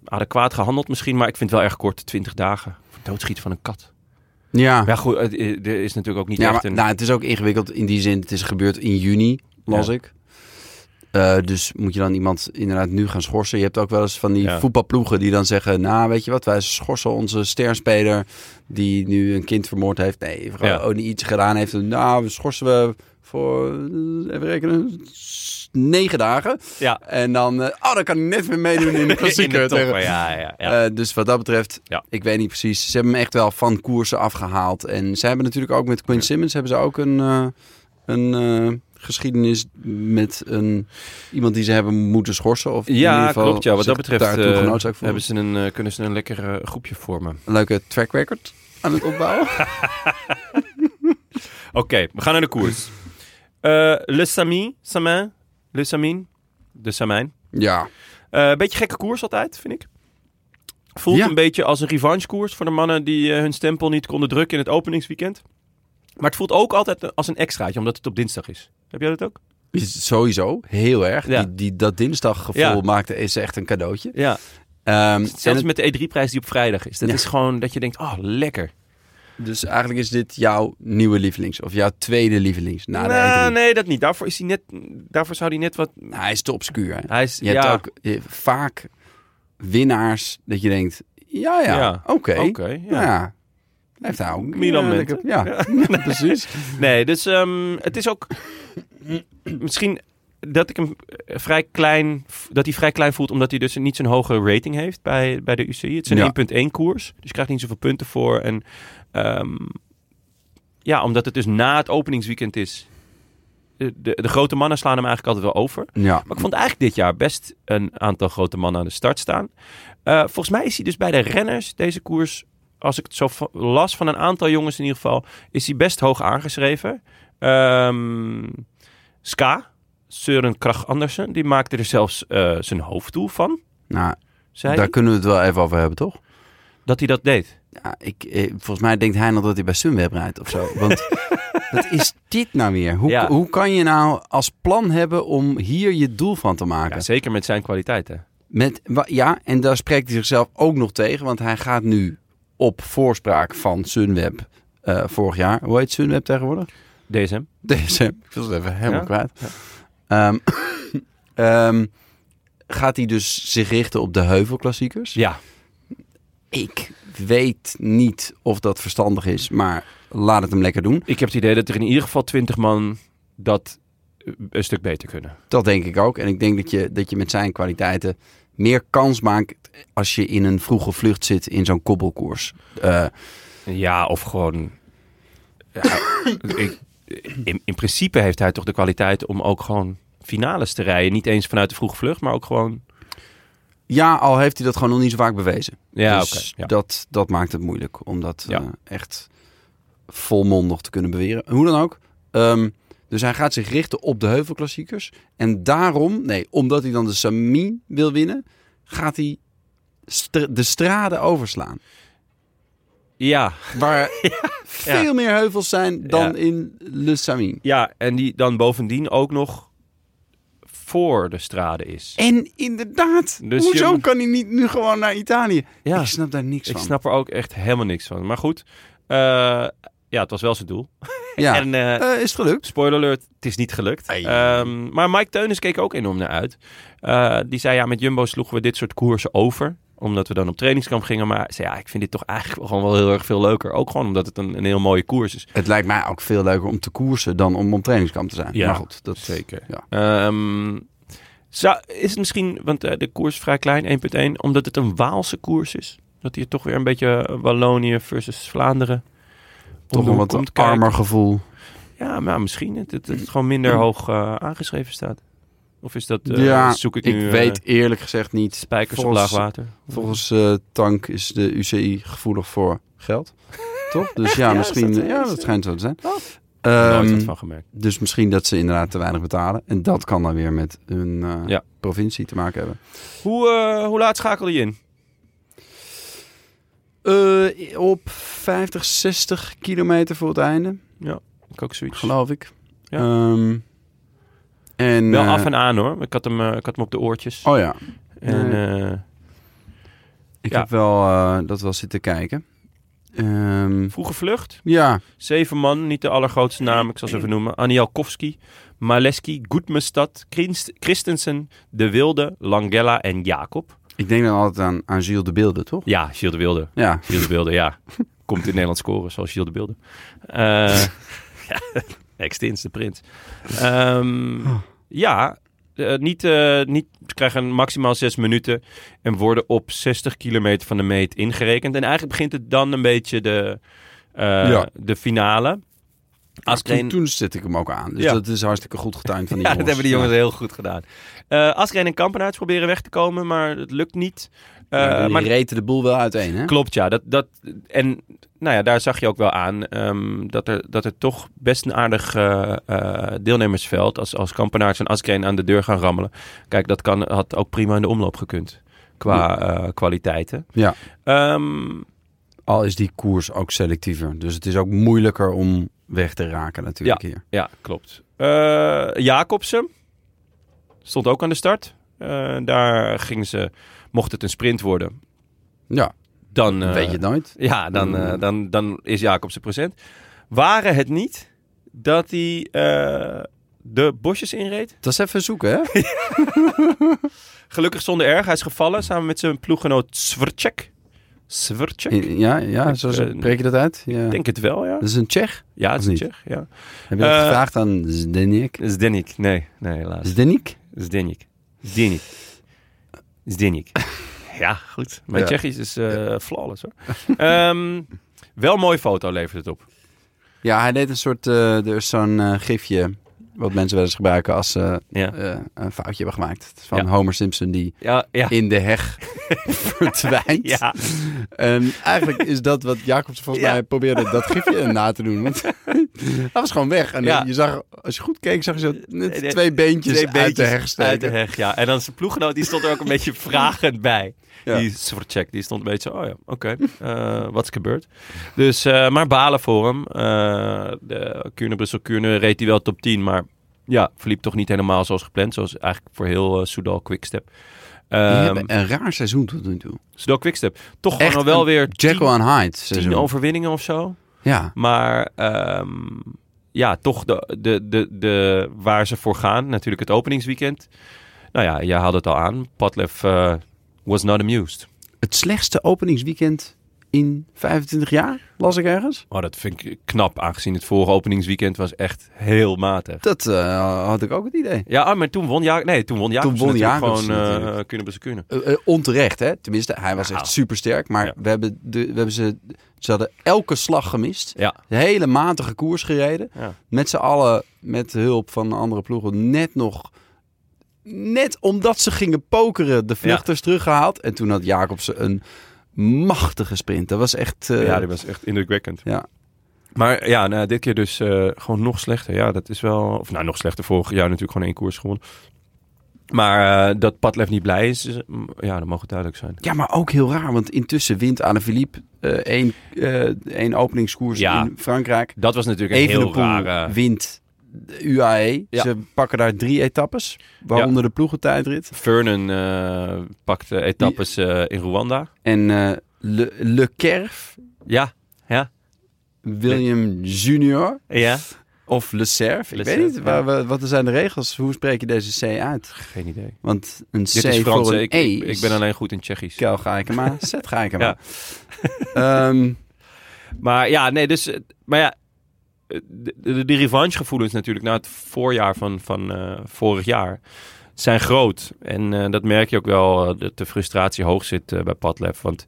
adequaat gehandeld misschien. Maar ik vind het wel erg kort, 20 dagen. Doodschieten van een kat. Ja, Ja goed, het, er is natuurlijk ook niet ja echt maar een... nou, het is ook ingewikkeld in die zin. Het is gebeurd in juni, las Ja. ik. Eh, dus moet je dan iemand inderdaad nu gaan schorsen? Je hebt ook wel eens van die Ja. voetbalploegen die dan zeggen... nou, weet je wat, wij schorsen onze sterspeler die nu een kind vermoord heeft. Nee, Ja. ook niet iets gedaan heeft. Nou, we schorsen we voor, even rekenen, negen dagen. ja, En dan, eh, oh, dan kan hij net weer meedoen in de [laughs] klassieker. in de tegen- topper, ja, ja, ja. Eh, dus wat dat betreft, Ja. ik weet niet precies. Ze hebben hem echt wel van koersen afgehaald. En ze hebben natuurlijk ook met Quinn Simmons hebben ze ook een, een geschiedenis met een, iemand die ze hebben moeten schorsen. Of in ieder ja, geval klopt. Ja, wat dat betreft voelen. hebben ze een, eh, kunnen ze een lekker groepje vormen. Een leuke track record aan het opbouwen. [laughs] [laughs] Oké, we gaan naar de koers. Eh, Le Sami, Samin, Le Samin, de Samijn. ja. Een beetje gekke koers altijd, vind ik. Voelt Ja. een beetje als een revanchekoers voor de mannen die hun stempel niet konden drukken in het openingsweekend. Maar het voelt ook altijd als een extraatje, omdat het op dinsdag is. Heb jij dat ook? Sowieso, heel erg. Ja. Die, die, dat dinsdaggevoel Ja. maakte is echt een cadeautje. Ja. Ehm, en Zelfs het- met de E3-prijs die op vrijdag is. Dat Ja. is gewoon dat je denkt, oh, lekker. dus eigenlijk is dit jouw nieuwe lievelings. Of jouw tweede lievelings na Nou, E3. nee, dat niet. Daarvoor, is hij net, daarvoor zou hij net wat... Nou, hij is te obscuur. hè. Hij is, Je hebt ook eh, vaak winnaars dat je denkt, Ja, ja. Oké. Ja. Heeft hij ook. Milan lekker- [laughs] Ja, precies. Nee, dus ehm, het is ook misschien dat ik hem eh, vrij klein, dat hij vrij klein voelt, omdat hij dus niet zo'n hoge rating heeft bij, bij de UCI. Het is Ja. een 1.1 koers, dus je krijgt niet zoveel punten voor. En ehm, ja, omdat het dus na het openingsweekend is. De, de, de grote mannen slaan hem eigenlijk altijd wel over. Ja. Maar ik vond eigenlijk dit jaar best een aantal grote mannen aan de start staan. Eh, volgens mij is hij dus bij de renners deze koers, als ik het zo las van een aantal jongens in ieder geval, is hij best hoog aangeschreven. Ehm, Ska, Søren Krach Andersen, die maakte er zelfs eh, zijn hoofddoel van, Nou, daar hij, kunnen we het wel even over hebben, toch? dat hij dat deed. Ja, ik, eh, volgens mij denkt hij nog dat hij bij Sunweb rijdt of zo. Want [laughs] wat is dit nou weer? Hoe, Ja. hoe kan je nou als plan hebben om hier je doel van te maken? Ja, zeker met zijn kwaliteiten. Met, ja, en daar spreekt hij zichzelf ook nog tegen. Want hij gaat nu op voorspraak van Sunweb eh, vorig jaar. Hoe heet Sunweb tegenwoordig? DSM. DSM. Ik was het even helemaal Ja? kwijt. Ehm, [coughs] ehm, gaat hij dus zich richten op de heuvelklassiekers? Ja, Ik weet niet of dat verstandig is, maar laat het hem lekker doen. ik heb het idee dat er in ieder geval 20 man dat een stuk beter kunnen. Dat denk ik ook. En ik denk dat je, dat je met zijn kwaliteiten meer kans maakt als je in een vroege vlucht zit in zo'n kobbelkoers. Eh, Ja, of gewoon. Ja, [coughs] ik, in, in principe heeft hij toch de kwaliteit om ook gewoon finales te rijden. Niet eens vanuit de vroege vlucht, maar ook gewoon. ja, al heeft hij dat gewoon nog niet zo vaak bewezen. Ja, dus ja. dat, dat maakt het moeilijk om dat Ja. eh, echt volmondig te kunnen beweren. Hoe dan ook. Ehm, dus hij gaat zich richten op de heuvelklassiekers. En daarom, nee, omdat hij dan de Samin wil winnen, gaat hij de straden overslaan. ja, Waar [laughs] veel meer heuvels zijn dan Ja. in Le Samin. ja, en die dan bovendien ook nog voor de strade is. En inderdaad, Dus hoezo je- kan hij niet nu gewoon naar Italië? Ja, Ik snap daar niks ik van. snap er ook echt helemaal niks van. Maar goed, eh, ja, het was wel zijn doel. Ja. [laughs] En eh, Eh, is het gelukt? Spoiler alert, het is niet gelukt. Ehm, maar Mike Teunis keek ook enorm naar uit. Eh, die zei, ja, met Jumbo sloegen we dit soort koersen over. Omdat we dan op trainingskamp gingen. Maar zei, ja, ik vind dit toch eigenlijk gewoon wel heel erg veel leuker. Ook gewoon omdat het een, een heel mooie koers is. Het lijkt mij ook veel leuker om te koersen dan om op trainingskamp te zijn. Ja, maar goed, dat Zeker. Ja. Ehm, zou, is het misschien, want de koers is vrij klein, 1.1, omdat het een Waalse koers is? Dat hier toch weer een beetje Wallonië versus Vlaanderen. Om toch een wat armer gevoel. Ja, maar misschien. Het, het, het gewoon minder hoog eh, aangeschreven staat. Of is dat, eh, ja, zoek ik ik nu eh, weet eerlijk gezegd niet. spijkers op volgens- laag water? Volgens Tank is de UCI gevoelig voor geld. [laughs] Toch? Dus ja, Ja, misschien. dat, ja, dat schijnt zo te zijn. Oh. Ehm, Nooit van gemerkt. dus misschien dat ze inderdaad te weinig betalen. En dat kan dan weer met hun Ja. provincie te maken hebben. Hoe, hoe laat schakelde je in? Eh, op 50, 60 kilometer voor het einde, Ik ook zoiets. geloof ik. Ja. Ehm, en, Wel eh, af en aan hoor. Ik had hem, eh, ik had hem op de oortjes. Oh ja, en, ik Ja. heb wel dat wel zitten kijken. Ehm, vroege vlucht. ja, Zeven man, niet de allergrootste naam, ik zal ze even noemen. Anielkowski, Maleski, Goedmestad, Christ- Christensen, De Wilde, Langella en Jacob. Ik denk dan altijd aan, aan Gilles de Beelden, toch? Ja, Gilles de Wilde. Ja, Gilles de Wilde, ja. [laughs] Komt in Nederland scoren, zoals Gilles de [laughs] ja, Extins, de prins. Ehm, ja, eh, niet, eh, niet, krijgen maximaal zes minuten en worden op 60 kilometer van de meet ingerekend. En eigenlijk begint het dan een beetje de, eh, Ja. de finale. Askreen, toen, toen zet ik hem ook aan. Dus Ja. dat is hartstikke goed getimed van die [laughs] ja, jongens. dat hebben die jongens heel goed gedaan. Eh Askreen en Kampenaerts proberen weg te komen, maar het lukt niet. Eh, Ja, die maar reten de boel wel uiteen, hè? Klopt, ja. Dat, dat, en nou ja, daar zag je ook wel aan ehm, dat, er, dat er toch best een aardig eh, eh, deelnemersveld als, als Kampenaerts en Askreen aan de deur gaan rammelen. Kijk, dat kan, had ook prima in de omloop gekund qua eh, kwaliteiten. Ja. Ehm, Al is die koers ook selectiever. Dus het is ook moeilijker om weg te raken natuurlijk hier. ja, klopt. Eh, Jacobsen stond ook aan de start. Eh, daar gingen ze, mocht het een sprint worden, Ja, dan... eh, weet je het nooit. Ja, dan, eh, dan, dan is Jacobsen present. Waren het niet dat hij de bosjes inreed? Dat is even zoeken, hè? [laughs] Gelukkig zonder erg. Hij is gevallen samen met zijn ploeggenoot Svrček. Svrček. Ja, ja zo eh, spreek je dat uit? Ja. Ik denk het wel, ja. Dat is een Tsjech? Ja, het is een? Tsjech, ja. Heb je dat Eh, gevraagd aan Zdeněk? Zdenik. Nee, nee, helaas. Zdenik. Zdenik. Zdenik. [laughs] Ja, goed. Mijn Ja. Tsjechisch is eh, flawless hoor. [laughs] Ehm, wel een mooie foto levert het op. Ja, hij deed een soort... eh, er is zo'n gifje wat mensen wel eens gebruiken als ze Ja, eh, een foutje hebben gemaakt. Van Ja. Homer Simpson die ja, in de heg [laughs] verdwijnt. Ja, En eigenlijk is dat wat Jacobs volgens mij probeerde dat gifje na te doen. Want [laughs] [laughs] hij was gewoon weg. En Ja. je zag, als je goed keek, zag je zo net twee beentjes, twee uit de heg steken. Uit de heg, ja. En dan zijn ploeggenoot, die stond er ook een beetje [laughs] vragend bij. Ja. Die Svrček, die stond een beetje zo, oh ja, oké, eh, wat is gebeurd? Dus, eh, maar balen voor hem. Eh de Kuurne, Brussel, Kuurne reed hij wel top 10, maar ja, verliep toch niet helemaal zoals gepland. Zoals eigenlijk voor heel eh Soudal Quickstep. Ehm een raar seizoen tot nu toe. Soudal Quickstep, toch gewoon wel weer Jekyll tien, and Hyde tien seizoen. overwinningen of zo. Ja. Maar ehm, ja, toch de, de, de, de, waar ze voor gaan. Natuurlijk het openingsweekend. Nou ja, jij had het al aan. Padlef eh, was not amused. Het slechtste openingsweekend in 25 jaar, las ik ergens. Oh, dat vind ik knap, aangezien het vorige openingsweekend was echt heel matig. Dat eh, had ik ook het idee. Ja, ah, maar toen won Jacobs. Nee, toen won Jacobs won natuurlijk Jacobs gewoon eh kunnen ze kunnen. Eh, onterecht, hè? Tenminste, hij was Nou. echt supersterk. Maar Ja. we, hebben de, we hebben ze... Ze hadden elke slag gemist. Ja, hele matige koers gereden. ja. Met z'n allen, met hulp van andere ploegen, net nog... Net omdat ze gingen pokeren, de vluchters teruggehaald. En toen had Jacobsen een machtige sprint. Dat was echt... eh, ja, dat was echt indrukwekkend. ja. Maar ja, nou, dit keer dus eh, gewoon nog slechter. Ja, dat is wel... Of nou, nog slechter. Vorig jaar natuurlijk gewoon één koers gewonnen. Maar eh, dat Padlef niet blij is, is, mm, ja, dat mogen duidelijk zijn. Ja, maar ook heel raar, want intussen wint Anne Philippe één, één openingskoers Ja. in Frankrijk. Dat was natuurlijk een heel rare... wint UAE. Ja. Ze pakken daar drie etappes, waaronder de ploegentijdrit. Vernon eh pakte etappes eh, in Rwanda. En eh Le, Le Kerf, Ja, ja, William Junior ja. of Le Cerf. Ik Le weet Cerf, niet, ja. wat zijn de regels? Hoe spreek je deze C uit? Geen idee. Want een C is Frans. voor een Ik, E ik, ik ben alleen goed in Tsjechisch. Kel ga ik hem aan, [laughs] zet ga ik hem aan. [laughs] Maar ja, nee, dus... Maar ja, de, de, de revanchegevoelens natuurlijk na het voorjaar van, van eh, vorig jaar zijn groot. En eh, dat merk je ook wel, eh, dat de frustratie hoog zit bij Padlef. Want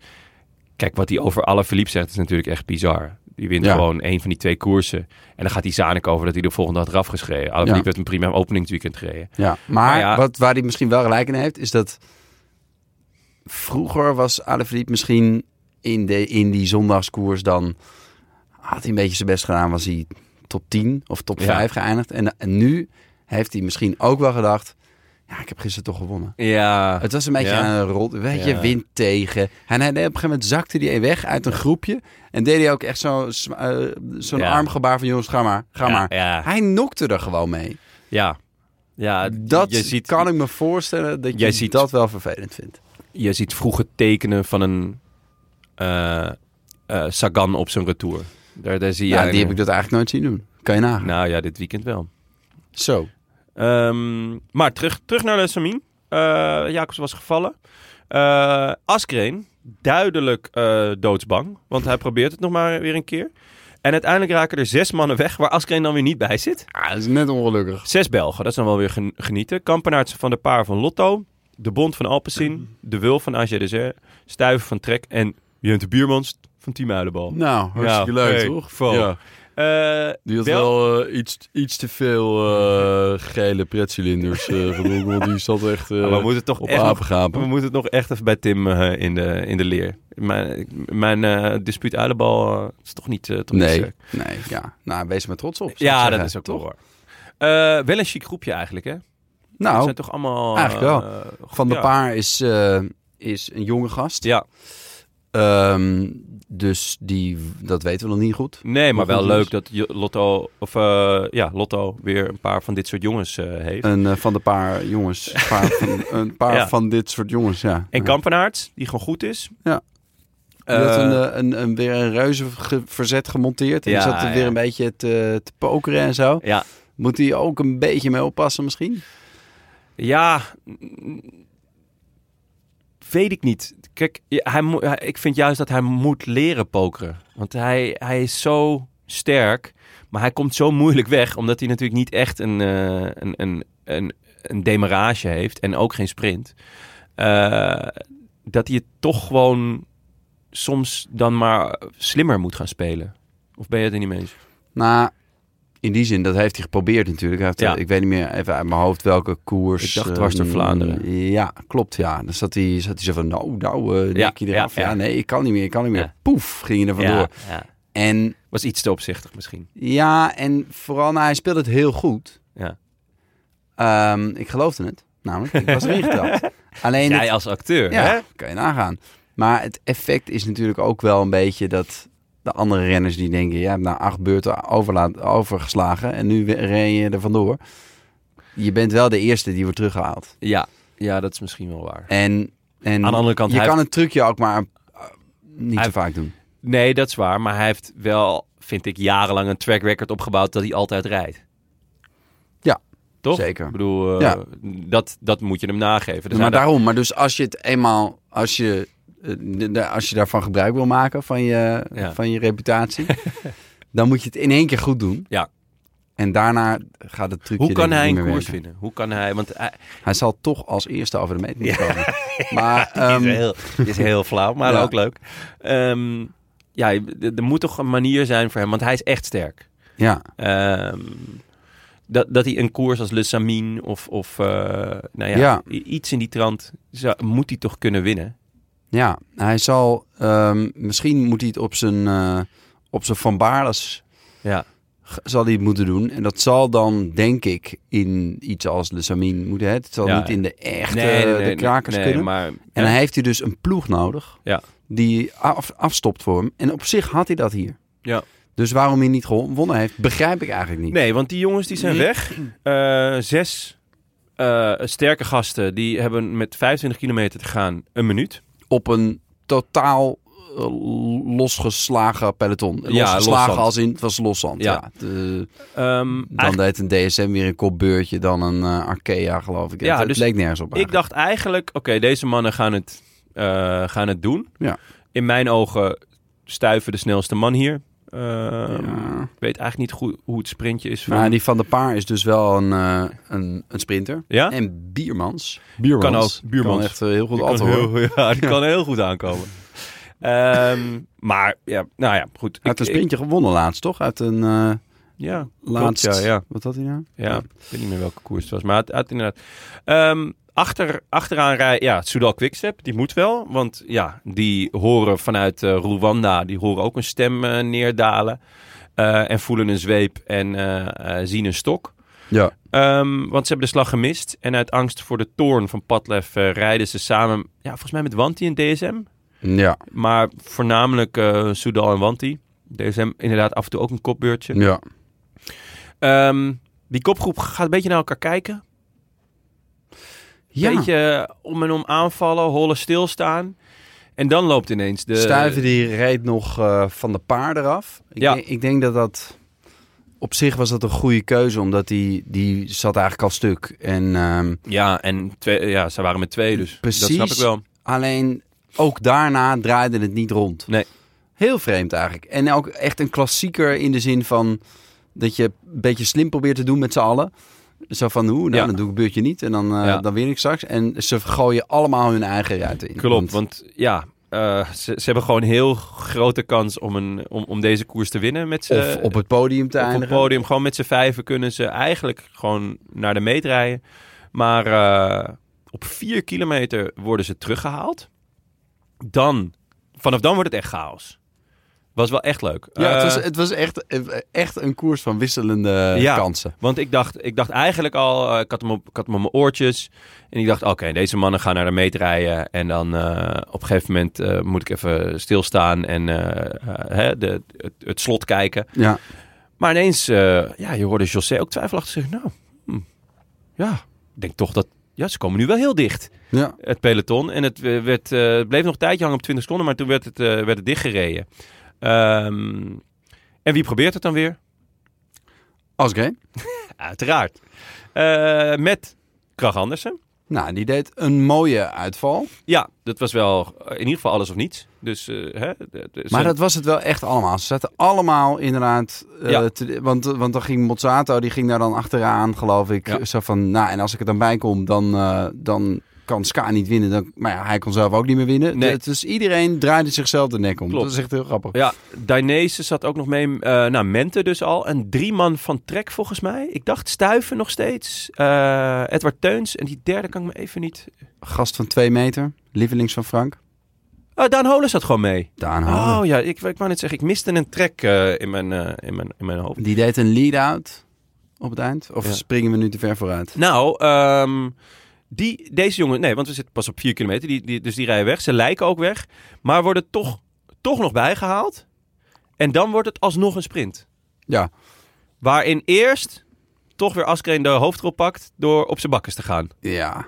kijk, wat hij over alle Philippe zegt is natuurlijk echt bizar. Die wint Ja. gewoon één van die twee koersen. En dan gaat hij Zanik over dat hij de volgende dag eraf geschreven. Alle Ja. Heeft een prima openingsweekend gereden. Ja, maar Maar ja. Wat, waar hij misschien wel gelijk in heeft, is dat vroeger was Alaphilippe misschien in, de, in die zondagskoers dan had hij een beetje zijn best gedaan, was hij top 10 of top Ja. 5 geëindigd. En, en nu heeft hij misschien ook wel gedacht, ja, ik heb gisteren toch gewonnen. Ja, Het was een beetje Ja. een rol, weet je, Ja. wind tegen. En hij, op een gegeven moment zakte hij weg uit een groepje en deed hij ook echt eh, zo'n Ja. armgebaar van jongens, ga maar, ga maar. Hij nokte er gewoon mee. ja. ja Dat je ziet, kan ik me voorstellen dat Jij je ziet- dat wel vervelend vindt. je ziet vroege tekenen van een eh, eh, Sagan op zijn retour. Daar, daar zie je Ja, die een- heb ik dat eigenlijk nooit zien doen. Kan je nagaan. Nou ja, dit weekend wel. Zo. Ehm, maar terug, terug naar de Samin. Eh Jacobs was gevallen. Eh Askreen, duidelijk eh, doodsbang. Want hij probeert het nog maar weer een keer. En uiteindelijk raken er zes mannen weg waar Askreen dan weer niet bij zit. Ah, dat is net ongelukkig. Zes Belgen, dat is dan wel weer gen- genieten. Kampenaerts van de Paar van Lotto. De Bond van Alpecin. De Wil van AG Desert. Stuiven van Trek. En Jente Biermans van Team Uilenbal. Nou, hartstikke Nou, leuk, hey, toch? Eh, Die had wel eh, iets, iets te veel eh, gele pretcilinders [laughs] gedronken, want die zat echt we moeten toch op echt nog apengapen. We moeten het nog echt even bij Tim in, de, in de leer. Mijn, mijn dispuut uilenbal is toch niet, toch Nee, nee, ja. Nou, wees maar trots op. Ja, zeggen, dat is ook toch? Eh, wel een chic groepje eigenlijk, hè? Nou, zijn toch allemaal... eigenlijk wel. Van de ja. Paar is, is een jonge gast. Ja, Ehm, dus die, dat weten we nog niet goed. nee, maar wel leuk dat Lotto, of, eh, ja, Lotto weer een paar van dit soort jongens eh, heeft. Een eh, van de paar jongens. [laughs] Een paar, van, een paar Ja. van dit soort jongens, ja. en. Kampenaerts, die gewoon goed is. Ja. Had een, een, een, weer een reuze ge- verzet gemonteerd. En Ja, zat er weer ja. een beetje te, te pokeren en zo. ja, Moet hij ook een beetje mee oppassen misschien? Ja, weet ik niet. Kijk, hij, ik vind juist dat hij moet leren pokeren. Want hij, hij is zo sterk, maar hij komt zo moeilijk weg, omdat hij natuurlijk niet echt een, eh, een, een, een, een demarage heeft en ook geen sprint. Eh, dat hij het toch gewoon soms dan maar slimmer moet gaan spelen. Of ben je het er niet mee eens? Nou, in die zin, dat heeft hij geprobeerd natuurlijk. Hij heeft, Ja. eh, Ik weet niet meer even uit mijn hoofd welke koers. Ik dacht dwars door ehm, Vlaanderen. Ja, klopt. Ja. Dan zat hij, zat hij zo van, nou, nou, eh Ja, je eraf. ja, Ja, nee, ik kan niet meer, ik kan niet meer. Poef, ging je er vandoor. ja. En Was iets te opzichtig misschien. ja, en vooral, nou, hij speelde het heel goed. Ja. Ehm, ik geloofde het, namelijk. Ik was erin getrapt. [laughs] Alleen, Jij het- als acteur, ja, hè? kan je nagaan. Maar het effect is natuurlijk ook wel een beetje dat de andere renners die denken... je hebt na acht beurten overlaat, overgeslagen en nu ren je er vandoor. Je bent wel de eerste die wordt teruggehaald. Ja, ja, dat is misschien wel waar. En, en Aan de andere kant, je kan het trucje ook maar uh, niet Hij- te vaak doen. Nee, dat is waar. Maar hij heeft wel, vind ik, jarenlang een track record opgebouwd dat hij altijd rijdt. Ja, Toch? zeker. Ik bedoel, eh, Ja. dat, dat moet je hem nageven. Maar daarom, maar dus als je het eenmaal... Als je, eh, als je daarvan gebruik wil maken van je, Ja. van je reputatie... [laughs] dan moet je het in één keer goed doen. Ja. En daarna gaat het trucje Hoe kan hij een koers werken. vinden? Hoe kan hij... Want hij, Hij zal toch als eerste over de meet moeten komen. [laughs] Maar ehm, is, heel, die is heel flauw, maar Ja. ook leuk. Ehm, ja, er moet toch een manier zijn voor hem, want hij is echt sterk. ja, Ehm, dat, dat hij een koers als Le Samin of, of eh, nou ja, Ja. iets in die trant, zou, moet hij toch kunnen winnen? Ja, hij zal... ehm, misschien moet hij het op zijn, eh, op zijn Van Baarles... Ja. zal hij het moeten doen. En dat zal dan, denk ik, in iets als Le Samin moeten. Hè? Het zal Ja. niet in de echte de krakers nee, kunnen. maar En dan heeft hij dus een ploeg nodig. Ja. Die af, afstopt voor hem. En op zich had hij dat hier. Ja. Dus waarom hij niet gewonnen heeft, begrijp ik eigenlijk niet. Nee, want die jongens die zijn weg. Eh, zes eh, sterke gasten, die hebben met 25 kilometer te gaan een minuut. Op een totaal eh, losgeslagen peloton. Losgeslagen als in, het was loszand. Ja. Ja. De- Ehm, dan deed een DSM weer een kopbeurtje, dan een eh, Arkea geloof ik. Ja, het, dus leek nergens op Ik eigenlijk. dacht eigenlijk, oké, deze mannen gaan het, eh, gaan het doen. Ja. In mijn ogen stuiven de snelste man hier. Eh, Ja. Ik weet eigenlijk niet goed hoe het sprintje is. Van... Maar die Van der Paar is dus wel een, eh, een, een sprinter. Ja? En Biermans. Biermans. Kan ook. Biermans. Kan echt eh, heel goed [laughs] ja, die kan [laughs] heel goed aankomen. Ehm, maar ja, nou ja, goed. Hij heeft een Ik- sprintje gewonnen laatst, toch? Uit een eh ja, laatst... klopt, ja, ja. Wat had hij nou? Ja, ik weet niet meer welke koers het was, maar het, het inderdaad. Ehm, achter, achteraan rijden, ja, Soudal Quickstep, die moet wel. Want ja, die horen vanuit eh, Rwanda, die horen ook een stem eh, neerdalen. eh, en voelen een zweep en zien een stok. Ja. Ehm, want ze hebben de slag gemist. En uit angst voor de toorn van Padlef rijden ze samen, ja, volgens mij met Wanti en DSM. Ja. Maar voornamelijk Soudal en Wanti. DSM inderdaad af en toe ook een kopbeurtje. Ja. Ehm, die kopgroep gaat een beetje naar elkaar kijken. Ja. Beetje om en om aanvallen, hollen stilstaan. En dan loopt ineens de... Stuiven die reed nog eh, van de paard eraf. Ik, Ja. denk, ik denk dat dat... Op zich was dat een goede keuze, omdat die, die zat eigenlijk al stuk. En ehm, Ja, en twee, ja, ze waren met twee, dus Precies. dat snap ik wel. alleen ook daarna draaide het niet rond. Nee. Heel vreemd eigenlijk. En ook echt een klassieker in de zin van dat je een beetje slim probeert te doen met z'n allen. Zo van, hoe, nou, Ja. dan doe ik een beurtje niet en dan, Ja. dan win ik straks. En ze gooien allemaal hun eigen ruiten in. Klopt, want ja, eh, ze, ze hebben gewoon een heel grote kans om, een, om, om deze koers te winnen. Met of op het podium te op het eindigen. podium. Gewoon met z'n vijven kunnen ze eigenlijk gewoon naar de meet rijden. Maar eh, op vier kilometer worden ze teruggehaald. Dan, vanaf dan wordt het echt chaos. Was wel echt leuk. Ja, het Eh, was, het was echt, echt een koers van wisselende Ja. kansen. Want ik dacht, ik dacht eigenlijk al, eh, ik, had hem op, ik had hem op mijn oortjes. En ik dacht, oké, deze mannen gaan naar de meet rijden. En dan eh, op een gegeven moment eh, moet ik even stilstaan en eh, eh, hè, de, het, het slot kijken. Ja. Maar ineens, eh, ja, je hoorde José ook twijfelachtig zeggen, nou, hm, ja, ik denk toch dat, ja, ze komen nu wel heel dicht, ja. het peloton. En het eh, werd, eh, bleef nog een tijdje hangen op 20 seconden, maar toen werd het, eh, werd het dichtgereden. Ehm, en wie probeert het dan weer? Asgreen. [laughs] Uiteraard. Eh, met Krach Andersen. Nou, die deed een mooie uitval. Ja, dat was wel in ieder geval alles of niets. Dus, eh, hè, Maar dat was het wel echt allemaal. Ze zaten allemaal inderdaad... eh, Ja. te- want, want dan ging Mozzato, die ging daar dan achteraan, geloof ik. Ja. Zo van, nou, en als ik er dan bij kom, dan, dan kan Ska niet winnen. Dan, maar ja, hij kon zelf ook niet meer winnen. Nee. Dus iedereen draaide zichzelf de nek om. Klopt. Dat is echt heel grappig. Ja, Dainese zat ook nog mee. eh nou, Mente dus al. En drie man van Trek volgens mij. Ik dacht Stuiven nog steeds. eh, Edward Teuns. En die derde kan ik me even niet... Gast van twee meter, lievelings van Frank. Oh, Daan Holen zat gewoon mee. Daan Houden. Oh ja, ik, ik wou net zeggen, ik miste een trek eh, in, mijn, in, mijn, in mijn hoofd. Die deed een lead-out op het eind. Of Ja. springen we nu te ver vooruit? Nou, ehm, die, deze jongen, nee, want we zitten pas op vier kilometer, die, die, dus die rijden weg. Ze lijken ook weg, maar worden toch, toch nog bijgehaald. En dan wordt het alsnog een sprint. Ja. Waarin eerst toch weer Askreen de hoofdrol pakt door op zijn bakkes te gaan. Ja.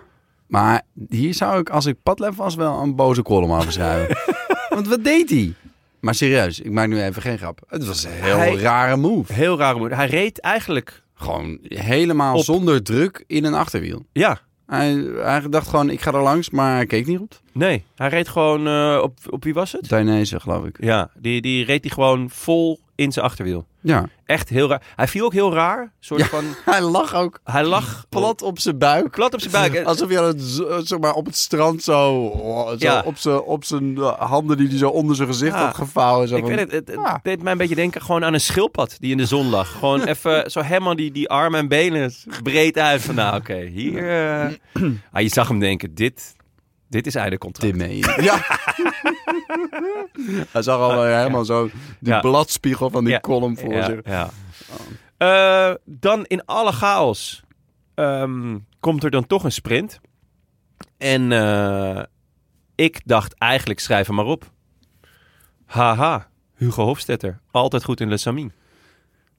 Maar hier zou ik, als ik padlef was, wel een boze column over schrijven. [laughs] Want wat deed hij? Maar serieus, ik maak nu even geen grap. Het was een heel Hij- rare move. Heel raar. moed. Hij reed eigenlijk, Gewoon helemaal Op. zonder druk in een achterwiel. ja, Hij, hij dacht gewoon, ik ga er langs, maar hij keek niet goed. nee. Hij reed gewoon eh, op, op wie was het? Dainese, geloof ik. Ja, die, die reed hij gewoon vol in zijn achterwiel. Ja. Echt heel raar. Hij viel ook heel raar. Soort Ja. van, [laughs] Hij lag ook hij lag [laughs] plat op zijn buik. plat op zijn buik. Alsof hij aan het, zeg maar, op het strand zo, oh, zo Ja. op zijn op zijn eh, handen die hij zo onder zijn gezicht Ja. had gevouwen. Zo Ik van, weet het, het, het deed mij een beetje denken gewoon aan een schildpad die in de zon lag. Gewoon [laughs] even zo helemaal die, die armen en benen breed uit. Van nou oké, hier... eh. [clears throat] Ah, je zag hem denken, dit, dit is eigenlijk contract. Dit meen je. Ja. [laughs] Hij zag al helemaal zo die Ja. bladspiegel van die Ja. column voor zich. ja. Eh, dan in alle chaos ehm, komt er dan toch een sprint. En eh, ik dacht eigenlijk schrijf hem maar op. Haha, Hugo Hofstetter. Altijd goed in Le Samin.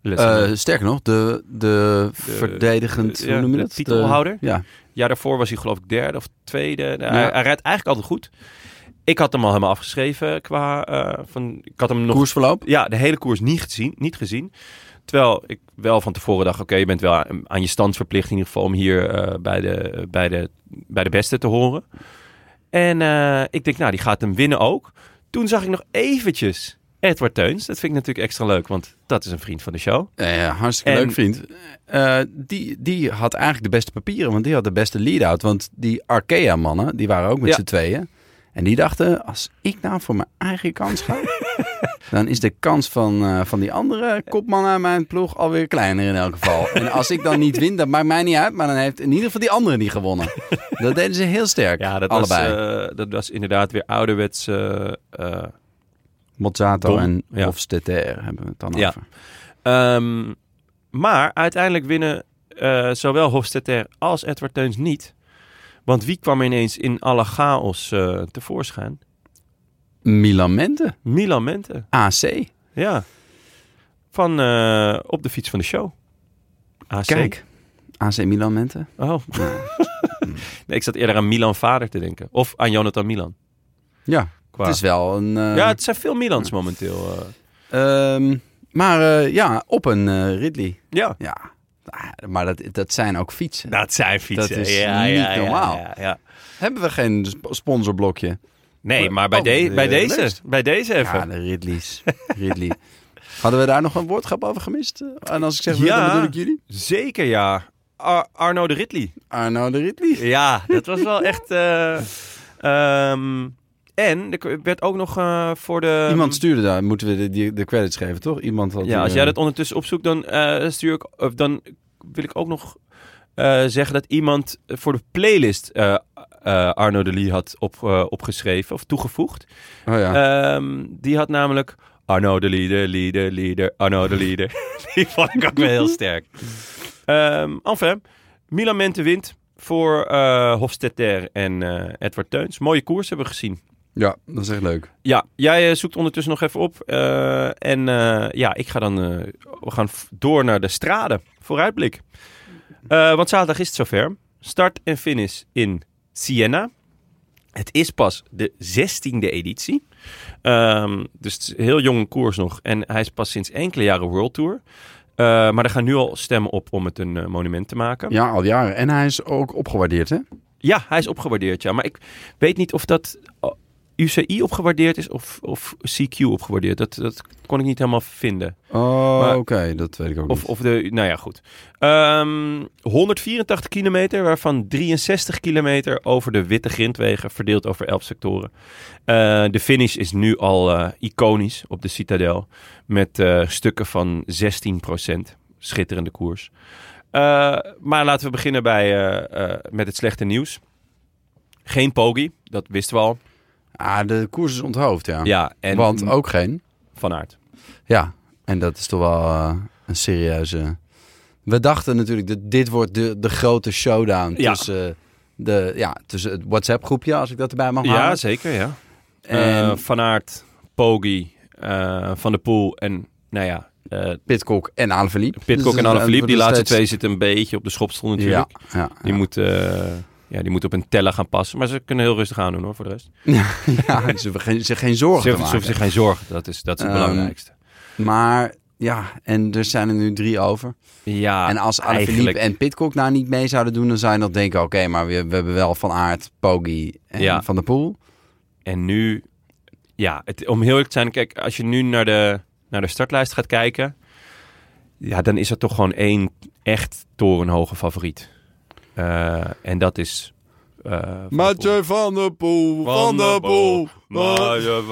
Eh, sterker nog, de, de, verdedigend, de- hoe noem je dat? titelhouder. ja. Ja, daarvoor was hij geloof ik derde of tweede. Nou, Ja. hij, hij rijdt eigenlijk altijd goed. Ik had hem al helemaal afgeschreven qua... eh, van, ik had hem nog... Koersverloop? Ja, de hele koers niet gezien. Niet gezien. Terwijl ik wel van tevoren dacht... Oké, je bent wel aan, aan je stand verplicht in ieder geval... om hier eh, bij, de, bij, de, bij de beste te horen. En eh, ik denk, nou, die gaat hem winnen ook. Toen zag ik nog eventjes Edward Teuns. Dat vind ik natuurlijk extra leuk, want dat is een vriend van de show. Ja, hartstikke En- leuk vriend. Die, die had eigenlijk de beste papieren, want die had de beste lead-out. Want die Arkea-mannen, die waren ook met Ja. z'n tweeën. En die dachten, als ik nou voor mijn eigen kans ga... [laughs] dan is de kans van, eh, van die andere kopman uit mijn ploeg alweer kleiner in elk geval. En als ik dan niet win, dat maakt mij niet uit. Maar dan heeft in ieder geval die andere niet gewonnen. Dat deden ze heel sterk, Ja, dat allebei. was, eh, dat was inderdaad weer ouderwets... eh, eh, Mozzato Dom, en ja. Hofstetter hebben we het dan Ja. over. Ehm, maar uiteindelijk winnen eh, zowel Hofstetter als Edward Teuns niet. Want wie kwam ineens in alle chaos eh, tevoorschijn? Milan Mente, Milan Mente. AC. Ja. Van eh, op de fiets van de show. AC. Kijk, AC Milan Mente. Oh. [laughs] nee, ik zat eerder aan Milan vader te denken. Of aan Jonathan Milan. Ja, Qua... het is wel een... eh, Ja, het zijn veel Milans momenteel. eh. Ehm, maar ja, op een Ridley. ja. Ja, maar dat, dat zijn ook fietsen. Dat zijn fietsen. Dat is ja, niet ja, normaal. Ja, ja. Hebben we geen sp- sponsorblokje? Nee, maar bij, Oh, de- bij, de deze, bij deze even. Ja, de Ridleys. Ridley. [laughs] Hadden we daar nog een woordgrap over gemist? En als ik zeg Ja. dan bedoel ik jullie? Zeker ja. Ar- Arno de Ridley. Arno de Ridley. Ja, dat was wel echt... eh, ehm, en er werd ook nog eh, voor de... Iemand stuurde daar, moeten we de, die, de credits geven, toch? Iemand had Ja, als jij eh, dat ondertussen opzoekt, dan eh, stuur ik... Of dan wil ik ook nog zeggen dat iemand voor de playlist Arno de Lee had op, opgeschreven of toegevoegd. Oh ja. Ehm, die had namelijk Arno de Leader, Leader, Leader, Arno de Leader. [laughs] die vond ik ook wel heel sterk. Ehm enfin, Milan Mente wint voor Hofstetter en Edward Teuns. Mooie koers hebben we gezien. Ja, dat is echt leuk. Ja, jij eh, zoekt ondertussen nog even op. eh, en eh, ja, ik ga dan... we gaan door naar de straden. Vooruitblik. Want zaterdag is het zover. Start en finish in Siena. Het is pas de 16e editie. Ehm, dus het is een heel jonge koers nog. En hij is pas sinds enkele jaren World Tour. Maar er gaan nu al stemmen op om het een monument te maken. Ja, al jaren. En hij is ook opgewaardeerd, hè? Ja, hij is opgewaardeerd, ja. Maar ik weet niet of dat UCI opgewaardeerd is of, of CQ opgewaardeerd. Dat, dat kon ik niet helemaal vinden. Oh, oké, dat weet ik ook Of, niet. of de, nou ja, goed. Ehm, 184 kilometer, waarvan 63 kilometer over de witte grindwegen, verdeeld over 11 sectoren. Eh, de finish is nu al eh, iconisch op de Citadel, met eh, stukken van 16% Schitterende koers. Maar laten we beginnen bij, met het slechte nieuws. Geen Poggi, dat wisten we al. Ah, de koers is onthoofd, ja. Ja, en Want ook geen. Van Aert. Ja, en dat is toch wel eh, een serieuze... We dachten natuurlijk, dat dit wordt de, de grote showdown Ja. tussen, de, ja, tussen het WhatsApp-groepje, als ik dat erbij mag Ja, halen. zeker, ja. En Eh, van Aert, Poggi, eh, Van der Poel en, nou ja, eh Pitcock en Alaphilippe. Pitcock Dus en Alaphilippe. Die laatste steeds- twee zitten een beetje op de schopstoel Ja, natuurlijk. ja, Die, ja. moet, eh, ja, die moet op een teller gaan passen. Maar ze kunnen heel rustig aan doen hoor, voor de rest. [laughs] ja, ze hoeven geen, zich geen zorgen Ze te hoeven ze maken. hoeven zich geen zorgen. Dat is, dat is het Ehm, belangrijkste. Maar ja, en er zijn er nu drie over. Ja, en als Alaphilippe en Pitcock nou niet mee zouden doen, dan zou je nog denken, oké, maar we, we hebben wel Van Aert, Poggi en Ja. Van der Poel. En nu, ja, het, om heel eerlijk te zijn, kijk, als je nu naar de, naar de startlijst gaat kijken, ja, dan is er toch gewoon één echt torenhoge favoriet. Eh, en dat is. eh, Van der Poel. Mathieu Van der Poel, Van der Poel. Mathieu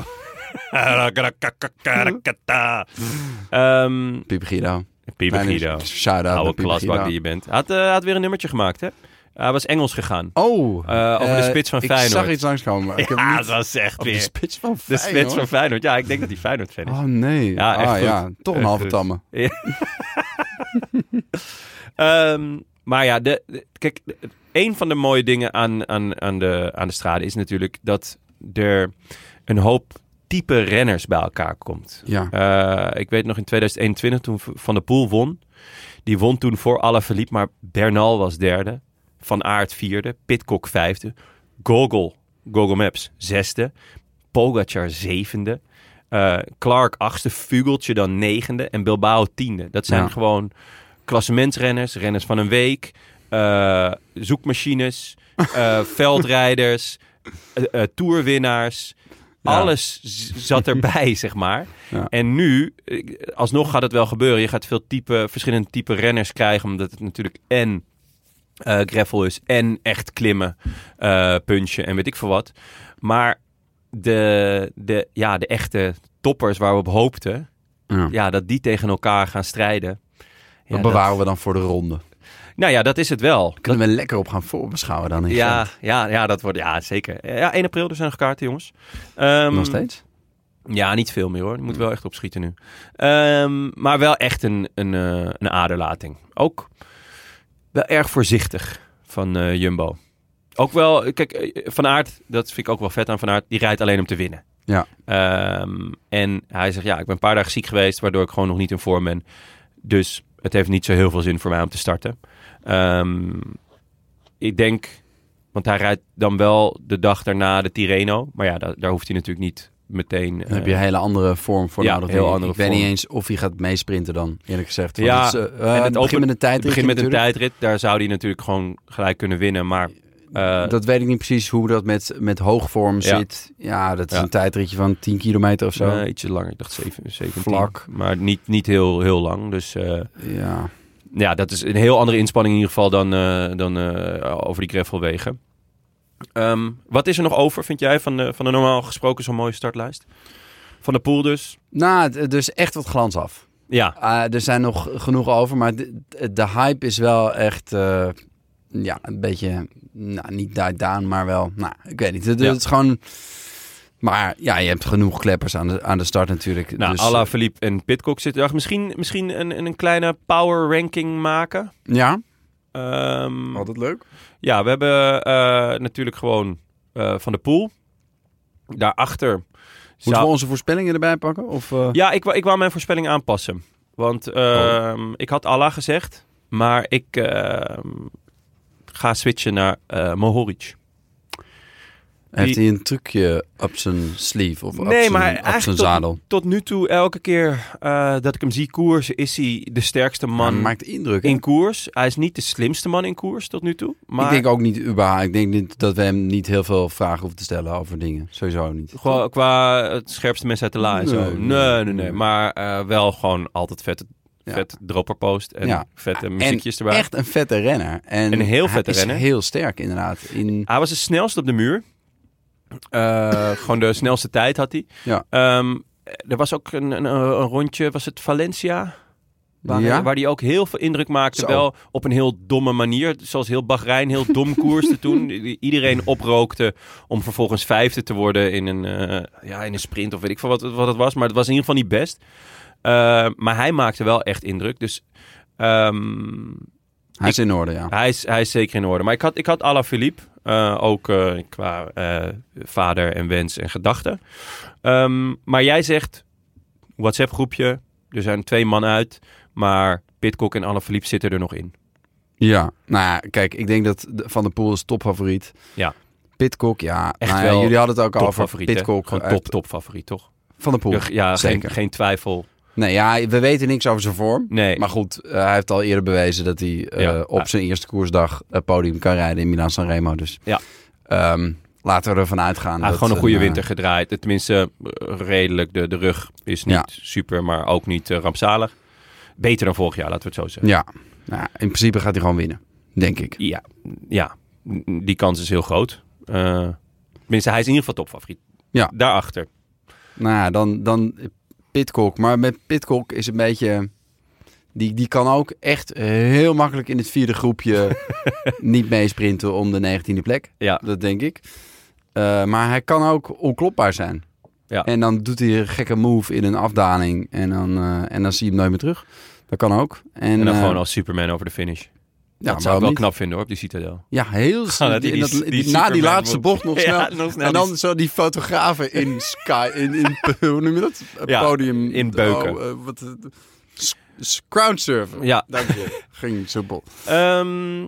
Ehm, Pieper Guido. Kleine Guido. Shout-out Oude klasbak die je bent. Hij had, eh, had weer een nummertje gemaakt, hè? Hij was Engels gegaan. Oh, Eh, over de spits van ik Feyenoord. zag iets langskomen. Ik heb ja, niet... [laughs] dat was echt Over de weer. spits van De Feyenoord? spits van Feyenoord. Ja, ik denk dat hij Feyenoord fan is. Oh nee. Ja, echt ah, goed. ja, toch een halve tamme. [laughs] Ehm, maar ja, de, de- kijk, de- een van de mooie dingen aan, aan, aan, de, aan de strade is natuurlijk dat er een hoop type renners bij elkaar komt. Ja. Eh, ik weet nog in 2021 toen Van der Poel won. Die won toen voor Alaphilippe, maar Bernal was derde. Van Aert vierde. Pitcock vijfde. Gogol, Google Maps zesde. Pogacar zevende. Eh, Clark achtste. Vugeltje dan negende. En Bilbao tiende. Dat zijn Ja. gewoon klassementsrenners. Renners van een week. eh, zoekmachines. eh, [laughs] veldrijders. tourwinnaars. Ja. Alles zat erbij, zeg maar. Ja. En nu, alsnog gaat het wel gebeuren. Je gaat veel type, verschillende type renners krijgen. Omdat het natuurlijk en gravel is en echt klimmen, punchen en weet ik veel wat. Maar de, de, ja, de echte toppers waar we op hoopten, Ja. ja, dat die tegen elkaar gaan strijden. Ja, dat bewaren we dan voor de ronde. nou ja, dat is het wel. Kunnen we lekker op gaan voorbeschouwen dan in Ja, Gent? ja, ja, dat wordt, ja, zeker. Ja, 1 april, er zijn nog kaarten, jongens. Ehm, Nog steeds? Ja, niet veel meer hoor. Je moet wel echt opschieten nu. Ehm, maar wel echt een, een, eh, een aderlating. Ook wel erg voorzichtig van eh, Jumbo. Ook wel, kijk, eh, Van Aert, dat vind ik ook wel vet aan Van Aert, die rijdt alleen om te winnen. Ja. Ehm, en hij zegt, ja, ik ben een paar dagen ziek geweest, waardoor ik gewoon nog niet in vorm ben. Dus het heeft niet zo heel veel zin voor mij om te starten. Ehm, ik denk, want hij rijdt dan wel de dag daarna de Tirreno. Maar ja, daar, daar hoeft hij natuurlijk niet meteen... Dan heb je eh, een hele andere vorm voor ja, nodig. heel andere ik weet niet eens of hij gaat meesprinten dan, eerlijk gezegd. Want Ja, het, is, eh, en het het begint open- met een tijd. Het begint met een tijdrit, daar zou hij natuurlijk gewoon gelijk kunnen winnen. Maar eh, dat weet ik niet precies hoe dat met, met hoogvorm Ja. zit. Ja, dat is Ja. een tijdritje van 10 kilometer of zo. ietsje langer, ik dacht 7, 17. Vlak. Maar niet, niet heel, heel lang. Dus eh, ja. ja, dat is een heel andere inspanning in ieder geval dan, eh, dan over die gravelwegen. Ehm, wat is er nog over, vind jij, van de, van de normaal gesproken zo'n mooie startlijst? Van de pool dus? Nou, dus echt wat glans af. Ja, Ah, er zijn nog genoeg over, maar de, de hype is wel echt ja, een beetje, nou, niet died down, maar wel, nou, ik weet niet. Het, Ja. het is gewoon, maar ja, je hebt genoeg kleppers aan de, aan de start natuurlijk. nou, dus, Alla, Philippe en Pitcock zitten er. Misschien, misschien een, een kleine power ranking maken. Ja, Ehm, altijd leuk. Ja, we hebben eh, natuurlijk gewoon eh, Van de Poel. Daarachter Moeten zou... we onze voorspellingen erbij pakken? Of, eh, Ja, ik, wou- ik wou mijn voorspelling aanpassen. Want ehm, ik had Allah gezegd, maar ik ehm, ga switchen naar eh Mohoric. Heeft hij een trucje op zijn sleeve of op Nee, zijn, maar op zijn zadel? tot, tot nu toe, elke keer eh, dat ik hem zie koersen, is hij de sterkste man maakt indruk. hè? in koers. Hij is niet de slimste man in koers tot nu toe. Maar Ik denk ook niet überhaupt. Ik denk niet dat we hem niet heel veel vragen hoeven te stellen over dingen. Sowieso niet. Qua, qua het scherpste mensen uit de la en zo. Nee, Nee, nee, nee, nee. nee. Maar eh, wel gewoon altijd vet, Ja. Vet dropperpost en vette En muziekjes erbij. Echt een vette renner. En Een heel vette hij renner. is heel sterk inderdaad. In, Hij was de snelste op de muur. Eh, [laughs] gewoon de snelste tijd had hij. Ja. Ehm, er was ook een, een, een rondje, was het Valencia? Waar, Ja? waar hij ook heel veel indruk maakte. Zo. Wel op een heel domme manier. Zoals heel Bahrein heel dom [laughs] koerste toen. Iedereen oprookte om vervolgens vijfde te worden in een, eh, ja, in een sprint. Of weet ik veel wat, wat het was. Maar het was in ieder geval niet best. Eh, maar hij maakte wel echt indruk. Dus ehm, hij is in orde, ja. hij is, hij is zeker in orde. Maar ik had, ik had Alaphilippe. eh ook eh, qua vader en wens en gedachten. Ehm, maar jij zegt, WhatsApp groepje. Er zijn twee man uit. Maar Pitcock en Alaphilippe zitten er nog in. Ja, nou ja, kijk, ik denk dat Van der Poel is topfavoriet. Ja. Pitcock, ja. Echt nou ja, wel jullie hadden het ook al over Topfavoriet. Pitcock. Gewoon top, top favoriet, toch? Van der Poel. Ja, geen, zeker. geen twijfel. Nee, ja, we weten niks over zijn vorm. Nee. Maar goed, eh, hij heeft al eerder bewezen dat hij eh, Ja. op zijn eerste koersdag het podium kan rijden in Milan Sanremo. Dus Ja. ehm, laten we ervan uitgaan. Hij heeft gewoon een goede eh, winter gedraaid. Tenminste, eh, redelijk. De, de rug is niet Ja. super, maar ook niet eh, rampzalig. Beter dan vorig jaar, laten we het zo zeggen. Ja, nou, in principe gaat hij gewoon winnen, denk ik. Ja, ja, die kans is heel groot. Eh tenminste, hij is in ieder geval topfavoriet. Ja. Daarachter. Nou ja, dan, dan Pitcock. Maar met Pitcock is een beetje... Die, die kan ook echt heel makkelijk in het vierde groepje [laughs] niet meesprinten om de negentiende plek. Ja. Dat denk ik. Eh, maar hij kan ook onklopbaar zijn. Ja. En dan doet hij een gekke move in een afdaling. En dan, eh, en dan zie je hem nooit meer terug. Dat kan ook. En, En dan eh, gewoon als Superman over de finish. Ja, dat zou ik wel niet? knap vinden hoor, op die Citadel. Ja, heel [laughs] snel. die- in dat- die- die- die na die laatste bocht nog [laughs] snel. Ja, nog snel en dan zo die fotografen in [laughs] Sky, in, in hoe noem je dat? Ja, podium. in Beuken. Oh, eh, wat, eh. Ja. Dank je. Ging simpel. Ehm,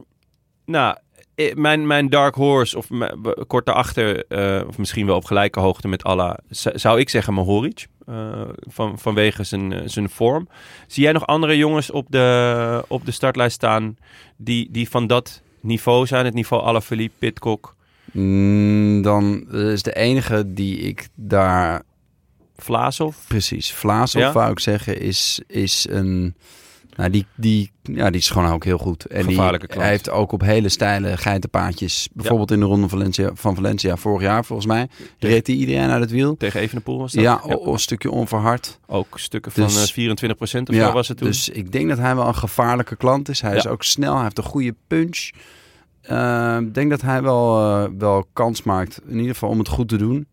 nou, eh, mijn, mijn Dark Horse, of mijn- kort daarachter, eh, of misschien wel op gelijke hoogte met Allah, zou ik zeggen Mohoric. Eh, van, vanwege zijn, eh, zijn vorm. Zie jij nog andere jongens op de, op de startlijst staan die, die van dat niveau zijn? Het niveau Alaphilippe, Pitcock, Mm, dan is de enige die ik daar Vlaasov? precies Vlaasov Ja? wou ik zeggen is, is een nou, die, die, ja, die is gewoon ook heel goed. En die, hij heeft ook op hele steile geitenpaadjes, bijvoorbeeld in de ronde Valencia, van Valencia vorig jaar volgens mij, reed hij iedereen uit het wiel. Tegen Evenepoel was dat? Ja, een stukje onverhard. Ook stukken van Dus- eh, 24% of ja, zo was het toen. Dus ik denk dat hij wel een gevaarlijke klant is. Hij is ook snel, hij heeft een goede punch. Eh, Ik denk dat hij wel, eh, wel kans maakt, in ieder geval om het goed te doen.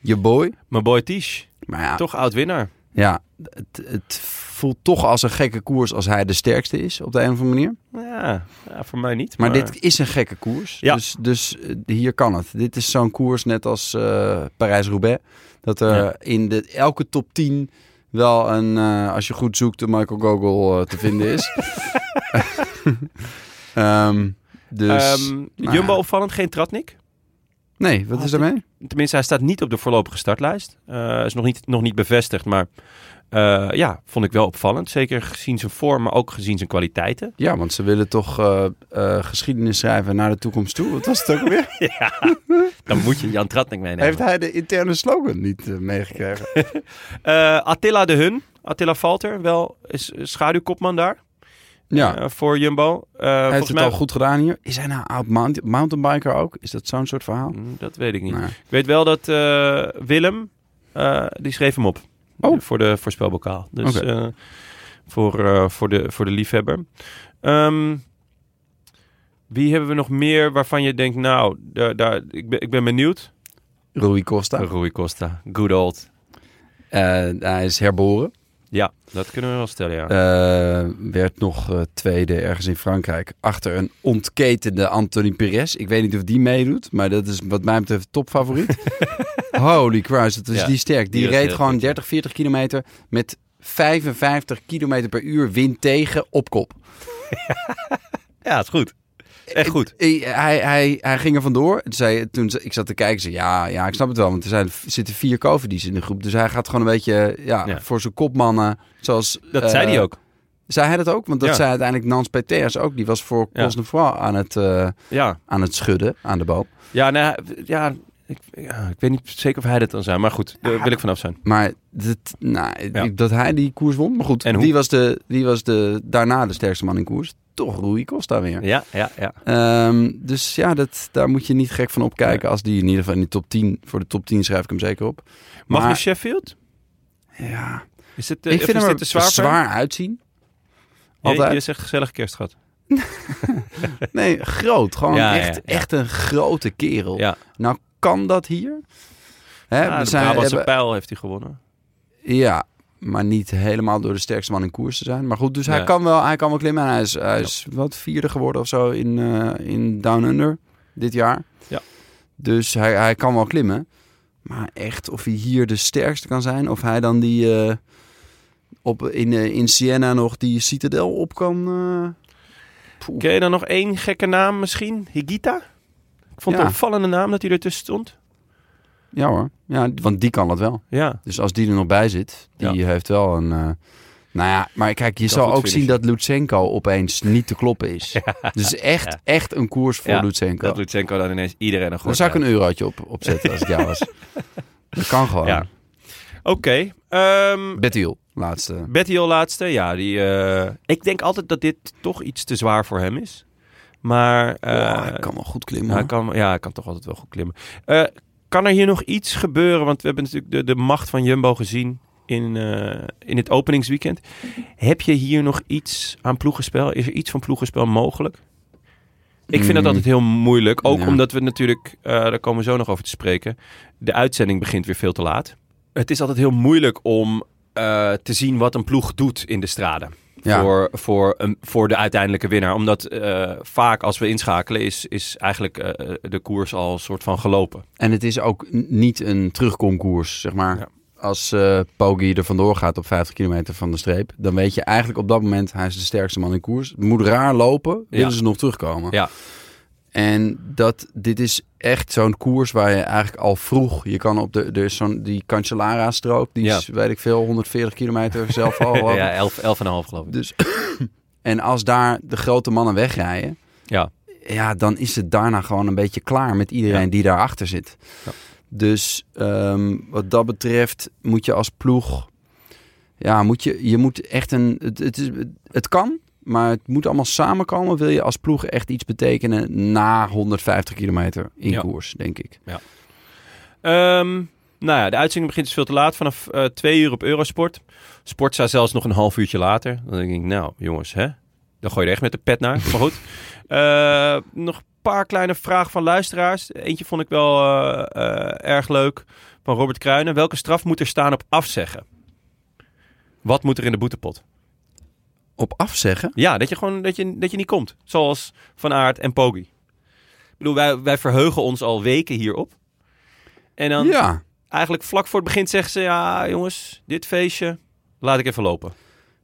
Je boy. Mijn boy Tish, Maar ja, toch oud-winnaar. Ja het, het voelt toch als een gekke koers als hij de sterkste is op de een of andere manier. Ja, ja, voor mij niet. Maar, dit is een gekke koers. Ja. Dus, dus eh, hier kan het. Dit is zo'n koers net als eh, Parijs-Roubaix. Dat er Ja. in de, elke top 10 wel een, eh, als je goed zoekt, een Michael Gogol te vinden is. [laughs] Ehm, dus, Ehm, nou Jumbo opvallend, geen Tratnik. Nee, wat is daarmee? Tenminste, hij staat niet op de voorlopige startlijst. Eh is nog niet, nog niet bevestigd, maar eh, ja, vond ik wel opvallend. Zeker gezien zijn vorm, maar ook gezien zijn kwaliteiten. Ja, want ze willen toch eh, geschiedenis schrijven naar de toekomst toe. Wat was het ook alweer? [laughs] ja, dan moet je Jan Tratnik meenemen. Heeft hij de interne slogan niet meegekregen? [laughs] Attila de Hun, Attila Valter, wel is schaduwkopman daar ja, eh, voor Jumbo. Eh, hij heeft het mij... al goed gedaan hier. Is hij nou oud mount- mountainbiker ook? Is dat zo'n soort verhaal? Mm, Dat weet ik niet. Ik weet wel dat eh, Willem, eh, die schreef hem op. Oh. Voor de voorspelbokaal. Dus eh, voor, eh, voor, de, voor de liefhebber. Ehm, wie hebben we nog meer waarvan je denkt, nou, daar, daar, ik, ben, ik ben benieuwd. Rui Costa. Rui Costa, good old. Eh, hij is herboren. Ja, dat kunnen we wel stellen, ja. Eh, werd nog eh, tweede ergens in Frankrijk. Achter een ontketende Anthony Perez. Ik weet niet of die meedoet. Maar dat is wat mij betreft topfavoriet. [laughs] Holy Christ, dat is Ja, die sterk. Die, reed gewoon goed, ja. 30, 40 kilometer met 55 kilometer per uur wind tegen op kop. [laughs] ja, is goed. Echt goed. Ik- hij, hij, hij ging er vandoor. Toen zei, toen ik zat te kijken, zei, ja, ja, ik snap het wel. Want er zijn, er zitten vier Covidies in de groep. Dus hij gaat gewoon een beetje ja, Ja. voor zijn kopmannen. Zoals, Dat eh, zei hij ook. Zei hij dat ook? Want dat Ja. zei uiteindelijk Nans Peters ook. Die was voor Ja. Cosnefroid aan, het, eh, Ja, aan het schudden aan de boom. ja, nou, ja, ik, ja, ik weet niet zeker of hij dat dan zijn. Maar goed, daar wil ik vanaf zijn. Maar dat, nou, Ja. dat hij die koers won. Maar goed, En wie was, de, wie was de, daarna de sterkste man in koers? Toch Rui Costa weer. Ja, ja, ja. Ehm, dus ja, dat, daar moet je niet gek van opkijken. Als die in ieder geval in de top 10, voor de top 10 schrijf ik hem zeker op. Mag je Sheffield? Ja, Is het, eh, ik vind hem er zwaar, zwaar uitzien. Je, Altijd. je zegt gezellig kerstgat. [laughs] Nee, groot. Gewoon Ja, echt, ja, ja. echt een grote kerel. Ja, Nou, kan dat hier? Hè, we zijn- hebben- pijl heeft hij gewonnen. Ja, maar niet helemaal door de sterkste man in koers te zijn. Maar goed, dus hij, kan wel, hij kan wel klimmen. En hij is, hij is wat vierde geworden of zo in, eh, in Down Under dit jaar. Ja. Dus hij, hij kan wel klimmen. Maar echt, of hij hier de sterkste kan zijn. Of hij dan die eh, op, in, eh, in Siena nog die Citadel op kan. Ken je dan nog één gekke naam misschien? Higita? Ik vond het een opvallende naam dat hij ertussen stond. Ja hoor, ja, want die kan dat wel. Ja, Dus als die er nog bij zit, die heeft wel een... eh, nou ja, maar kijk, je zal ook zien dat Lutsenko opeens niet te kloppen is. [laughs] Dus echt, echt een koers voor Ja, Lutsenko. dat Lutsenko dan ineens iedereen een Daar goed zou ik een eurotje op, opzetten als ik jou was. [laughs] Dat kan gewoon. Ja. Oké. ehm Bettiel, laatste. Betty al laatste. Ja, die, eh, ik denk altijd dat dit toch iets te zwaar voor hem is. Maar eh, Oh, hij kan wel goed klimmen. hij kan, ja, hij kan toch altijd wel goed klimmen. Eh, kan er hier nog iets gebeuren? Want we hebben natuurlijk de, de macht van Jumbo gezien in, eh, in het openingsweekend. Heb je hier nog iets aan ploegenspel? Is er iets van ploegenspel mogelijk? Ik vind dat Mm. altijd heel moeilijk. Ook Ja. omdat we natuurlijk, eh, daar komen we zo nog over te spreken. De uitzending begint weer veel te laat. Het is altijd heel moeilijk om eh, te zien wat een ploeg doet in de straden. Ja. Voor, voor, een, voor de uiteindelijke winnaar. Omdat eh, vaak als we inschakelen is, is eigenlijk eh, de koers al een soort van gelopen. En het is ook niet een terugkomkoers, zeg maar. Ja. Als eh Poggi er vandoor gaat op 50 kilometer van de streep, dan weet je eigenlijk op dat moment, hij is de sterkste man in koers. Het moet raar lopen, willen Ja. ze nog terugkomen. Ja. En dat, dit is echt zo'n koers waar je eigenlijk al vroeg, je kan op de, er is zo'n, die Cancellara-strook, die Ja. is, weet ik veel, 140 kilometer zelf al. [laughs] ja, elf, elf en een half geloof ik. Dus, [clears throat] en als daar de grote mannen wegrijden, Ja, ja, dan is het daarna gewoon een beetje klaar met iedereen Ja. die daarachter zit. Ja. Dus ehm, wat dat betreft moet je als ploeg, ja, moet je, je moet echt een, het, het, is, het kan, maar het moet allemaal samenkomen. Wil je als ploeg echt iets betekenen na 150 kilometer in Ja. koers, denk ik. Ehm, nou ja, de uitzending begint dus veel te laat. Vanaf eh, twee uur op Eurosport. Sport staat zelfs nog een half uurtje later. Dan denk ik, nou jongens, hè? Dan gooi je er echt met de pet naar. Maar goed. [laughs] Eh, nog een paar kleine vragen van luisteraars. Eentje vond ik wel eh, erg leuk. Van Robert Kruijnen. Welke straf moet er staan op afzeggen? Wat moet er in de boetepot? Op afzeggen? Ja, dat je gewoon dat je, dat je niet komt. Zoals Van Aert en Poggi. Ik bedoel, wij, wij verheugen ons al weken hierop. En dan Ja, eigenlijk vlak voor het begin zeggen ze... Ja, jongens, dit feestje, laat ik even lopen.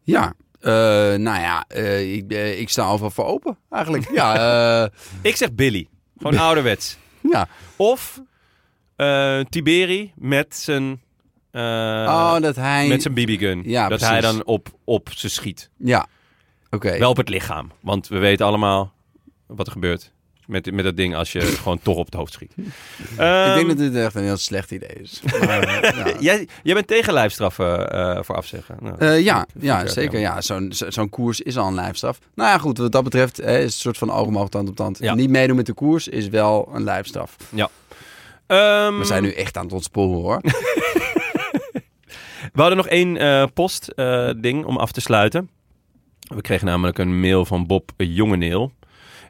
ja. Eh, nou ja, eh, ik, eh, ik sta overal voor open, eigenlijk. Ja, [laughs] Ik zeg Billy. Gewoon [laughs] ouderwets. ja. Of Tiberi met zijn... eh, oh, dat hij... met zijn BB-gun. Ja, dat precies. hij dan op, op ze schiet. Ja, oké. Wel op het lichaam. Want we weten allemaal wat er gebeurt met, met dat ding als je [laughs] gewoon toch op het hoofd schiet. Ik Ehm, denk dat dit echt een heel slecht idee is. Maar, [laughs] eh, ja. Jij, jij bent tegen lijfstraffen eh, voor afzeggen. Nou, ja, ik ja, zeker. Ja, zo'n zo- zo'n koers is al een lijfstraf. Nou ja, goed, wat dat betreft hè, is het een soort van oog om oog, tand op tand. Ja. Niet meedoen met de koers is wel een lijfstraf. Ehm, We zijn nu echt aan het ontsporen hoor. [laughs] We hadden nog één eh, post eh, om af te sluiten. We kregen namelijk een mail van Bob Jongeneel.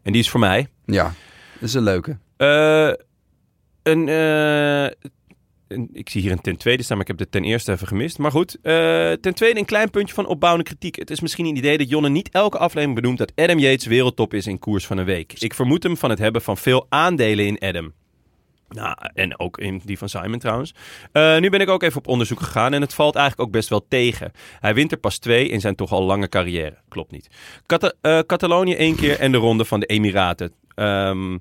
En die is voor mij. ja, dat is een leuke. Eh, een, ik zie hier een ten tweede staan, maar ik heb de ten eerste even gemist. Maar goed, ten tweede een klein puntje van opbouwende kritiek. Het is misschien een idee dat Jonne niet elke aflevering benoemt dat Adam Yates wereldtop is in koers van een week. Ik vermoed hem van het hebben van veel aandelen in Adam. Nou, en ook in die van Simon trouwens. Uh, nu ben ik ook even op onderzoek gegaan en het valt eigenlijk ook best wel tegen. Hij wint er pas twee in zijn toch al lange carrière. Klopt niet. Uh, Catalonië één keer en de ronde van de Emiraten. Um,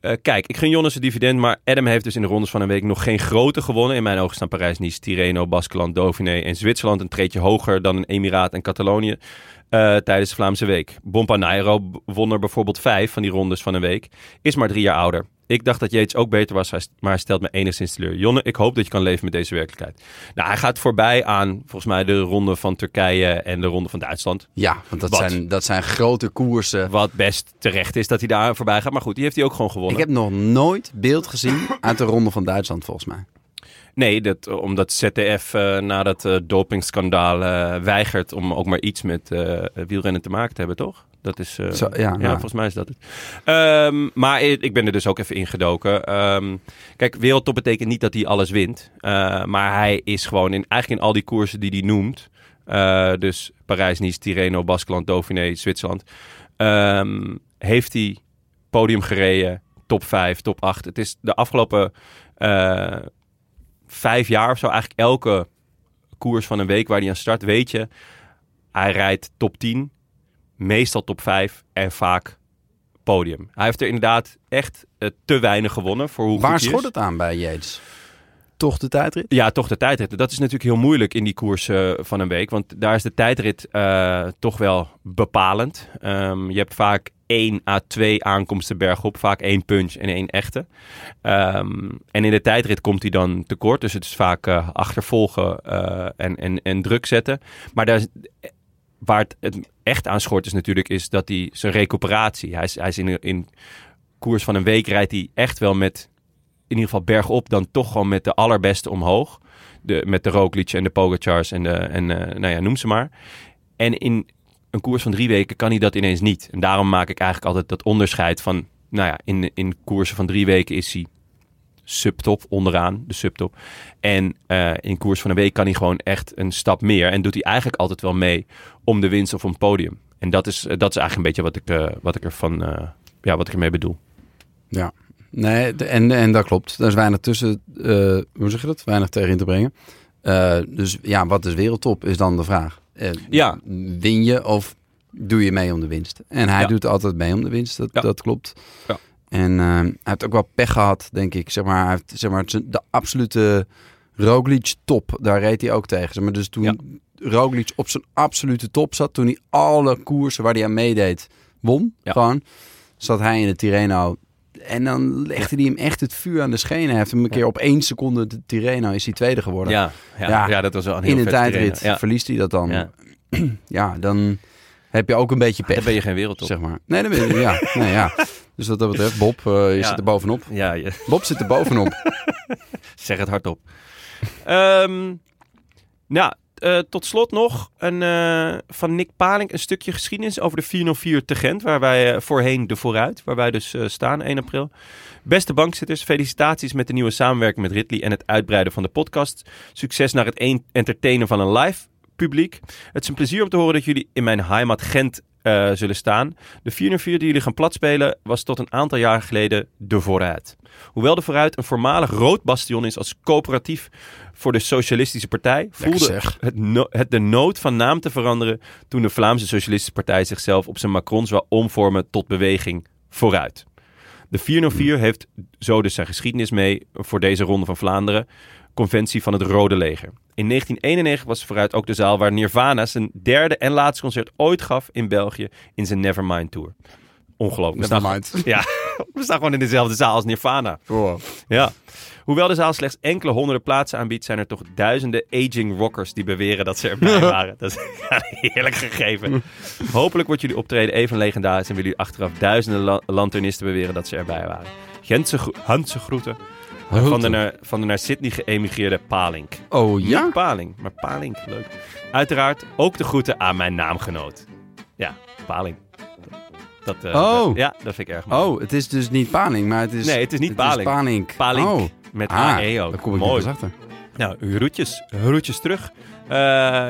uh, kijk, ik gun Jonas een dividend, maar Adam heeft dus in de rondes van een week nog geen grote gewonnen. In mijn ogen staan Parijs, Nice, Tirreno, Baskeland, Dauphiné en Zwitserland een treetje hoger dan een Emiraat en Catalonië tijdens de Vlaamse week. Bompanairo won er bijvoorbeeld vijf van die rondes van een week. Is maar drie jaar ouder. Ik dacht dat Yates ook beter was, maar hij stelt me enigszins teleur. Jonne, ik hoop dat je kan leven met deze werkelijkheid. Nou, hij gaat voorbij aan volgens mij de ronde van Turkije en de ronde van Duitsland. Ja, want dat, zijn, dat zijn grote koersen. Wat best terecht is dat hij daar voorbij gaat. Maar goed, die heeft hij ook gewoon gewonnen. Ik heb nog nooit beeld gezien uit de ronde van Duitsland volgens mij. Nee, dat, omdat ZDF uh, na dat uh, dopingschandaal uh, weigert om ook maar iets met wielrennen te maken te hebben, toch? Dat is, uh, Zo, ja, ja, volgens mij is dat het. Um, maar ik ben er dus ook even ingedoken. Um, kijk, wereldtop betekent niet dat hij alles wint. Uh, maar hij is gewoon in, eigenlijk in al die koersen die hij noemt. Uh, dus Parijs, Nice, Tirreno, Baskeland, Dauphiné, Zwitserland. Um, heeft hij podium gereden, top 5, top 8. Het is de afgelopen vijf jaar of zo eigenlijk elke koers van een week waar hij aan start, weet je, hij rijdt top 10 meestal top 5 en vaak podium. Hij heeft er inderdaad echt uh, te weinig gewonnen voor hoe Waar schort het aan bij Yates? Toch de tijdrit? Ja, toch de tijdrit. Dat is natuurlijk heel moeilijk in die koers uh, van een week. Want daar is de tijdrit uh, toch wel bepalend. Um, je hebt vaak één à twee aankomsten bergop. Vaak één punch en één echte. Um, en in de tijdrit komt hij dan tekort. Dus het is vaak achtervolgen en, en, en druk zetten. Maar daar is waar het, het, echt aan schort is natuurlijk, is dat hij zijn recuperatie. Hij is, hij is in, in koers van een week rijdt hij echt wel met, in ieder geval bergop, dan toch gewoon met de allerbeste omhoog. De, met de Roglic en de Pogacars en, de, en uh, nou ja, noem ze maar. En in een koers van drie weken kan hij dat ineens niet. En daarom maak ik eigenlijk altijd dat onderscheid van, nou ja, in, in koersen van drie weken is hij subtop onderaan, de subtop. En uh, in koers van een week kan hij gewoon echt een stap meer. En doet hij eigenlijk altijd wel mee om de winst of een podium. En dat is, uh, dat is eigenlijk een beetje wat ik, uh, wat ik ervan, ja, wat ik ermee bedoel. Ja, nee, en, en dat klopt. Er is weinig tussen, hoe zeg je dat? Weinig tegen in te brengen. dus ja, wat is wereldtop is dan de vraag. ja. Win je of doe je mee om de winst? En hij ja. doet altijd mee om de winst, dat, ja. dat klopt. Ja. En uh, hij heeft ook wel pech gehad, denk ik. Zeg maar, hij heeft zeg maar, de absolute Roglic top, daar reed hij ook tegen. Zeg maar, dus toen ja. Roglic op zijn absolute top zat, toen hij alle koersen waar hij aan meedeed won, Ja. gewoon, zat hij in de Tirreno. En dan legde hij hem echt het vuur aan de schenen. Hij heeft hem een keer op één seconde de Tirreno is hij tweede geworden. Ja, ja, ja. Dat was wel een heel in een tijdrit verliest hij dat dan. Ja. [clears throat] Ja. dan heb je ook een beetje pech. Dan ben je geen wereldtop. Zeg maar. Nee, dan ben je, ja. nee, ja. Dus wat dat betreft, Bob, uh, je Ja. zit er bovenop. Ja, je, Bob zit er bovenop. [laughs] zeg het hardop. Ehm nou, eh, tot slot nog een, eh, van Nick Paling een stukje geschiedenis over de 404 te Gent. Waar wij eh, voorheen de vooruit, waar wij dus eh, staan 1 april. Beste bankzitters, felicitaties met de nieuwe samenwerking met Ridley en het uitbreiden van de podcast. Succes naar het entertainen van een live publiek. Het is een plezier om te horen dat jullie in mijn heimat Gent eh, zullen staan. De 404 die jullie gaan platspelen was tot een aantal jaar geleden de Vooruit. Hoewel de Vooruit een voormalig rood bastion is als coöperatief voor de Socialistische Partij, voelde het, no- het de nood van naam te veranderen toen de Vlaamse Socialistische Partij zichzelf op zijn Macrons wil omvormen tot beweging Vooruit. De 404 heeft zo dus zijn geschiedenis mee voor deze ronde van Vlaanderen, conventie van het Rode Leger. In 1991 was Vooruit ook de zaal waar Nirvana zijn derde en laatste concert ooit gaf in België in zijn Nevermind Tour. Ongelooflijk. We staan, Nevermind. ja, [laughs] we staan gewoon in dezelfde zaal als Nirvana. Ja. Hoewel de zaal slechts enkele honderden plaatsen aanbiedt, zijn er toch duizenden aging rockers die beweren dat ze erbij [laughs] waren. Dat is ja, [laughs] heerlijk gegeven. Hopelijk wordt jullie optreden even legendarisch en willen jullie achteraf duizenden la- lanternisten beweren dat ze erbij waren. Gentse gro- groeten van de, naar, van de naar Sydney geëmigreerde Palink. Oh ja? Niet Paling, maar Palink. Leuk. Uiteraard ook de groeten aan mijn naamgenoot. Ja, Paling. Dat, eh, Oh. dat- ja, dat vind ik erg mooi. Oh, het is dus niet Paling, maar het is... Nee, het is niet Paling. Palink. Palink. Oh. Met Ah, AE ook. daar kom ik mooi. achter. Nou, roetjes, roetjes terug. Eh,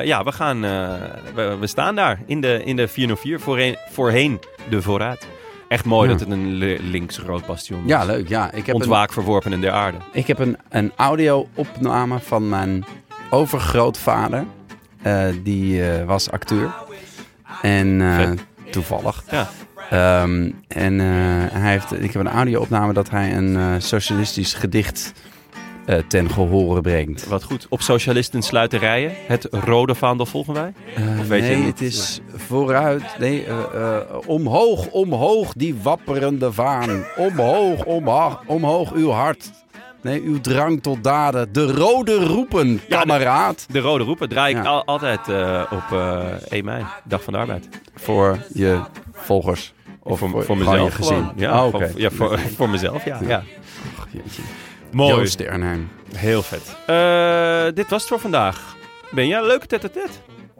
ja, we gaan, eh, we, we staan daar in de, in de 404, voorheen, voorheen de voorraad. Echt mooi dat het een li- links-rood bastion is. Ja, leuk. Ja, ik heb Ontwaak verworpenen der aarde. ik heb een, een audio-opname van mijn overgrootvader. Eh, die eh, was acteur. En eh, Vet. toevallig. Ja. Ehm, en eh, hij heeft, ik heb een audio-opname dat hij een eh, socialistisch gedicht eh, ten gehore brengt. Wat goed. Op socialisten sluiten rijen. Het rode vaandel volgen wij. Eh, Of weet je nee, het is vooruit. Nee, eh, omhoog, omhoog, die wapperende vaan. Omhoog, omhoog, omhoog uw hart. Nee, uw drang tot daden. De rode roepen, Ja, de- kameraad. De rode roepen draai ik Ja. al- altijd op eh 1 mei. Dag van de arbeid. Voor je volgers. Of voor, voor- voor gewoon mezelf je gezin. Ja, Oh, voor- ja voor, [laughs] voor mezelf. Ja, ja. Mooi. Joost Sternheim. Heel vet. Eh, dit was het voor vandaag. Ben jij een leuke tête-à-tête?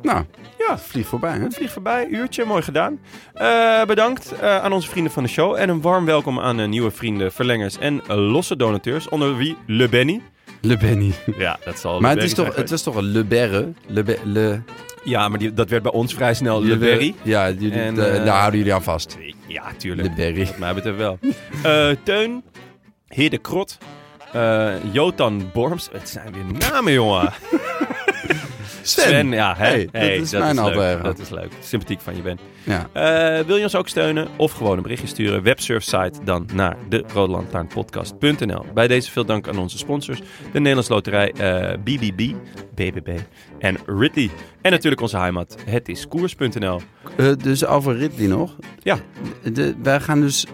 Nou, Ja. vlieg voorbij, hè? Het vliegt voorbij, uurtje, mooi gedaan. Eh, bedankt eh, aan onze vrienden van de show. En een warm welkom aan nieuwe vrienden, verlengers en losse donateurs. Onder wie Le Benny. Le Benny. Ja, dat zal Maar Le het, is Benny toch, het was toch een Le Berre? Le, Be- Le, Ja, maar die, dat werd bij ons vrij snel Le Berry. Ja, jullie, En, de- daar houden jullie aan vast. Ja, tuurlijk. Le Berry. Wat mij betreft wel. [laughs] Eh, Teun, Heer de Krot, Jotan Borms. Het zijn weer namen, jongen. [laughs] Sven, ja. Hè? Hey, dat is mijn leuk. alter ego. Dat is leuk. Sympathiek van je bent. Ja. Eh, wil je ons ook steunen of gewoon een berichtje sturen? Websurfsite dan naar de Roodlantaarnpodcast.nl. Bij deze veel dank aan onze sponsors. De Nederlands Loterij, eh, BBB, BBB en Ridley. En natuurlijk onze heimat, het is koers.nl. Eh, dus over Ridley nog. Ja. De, wij gaan dus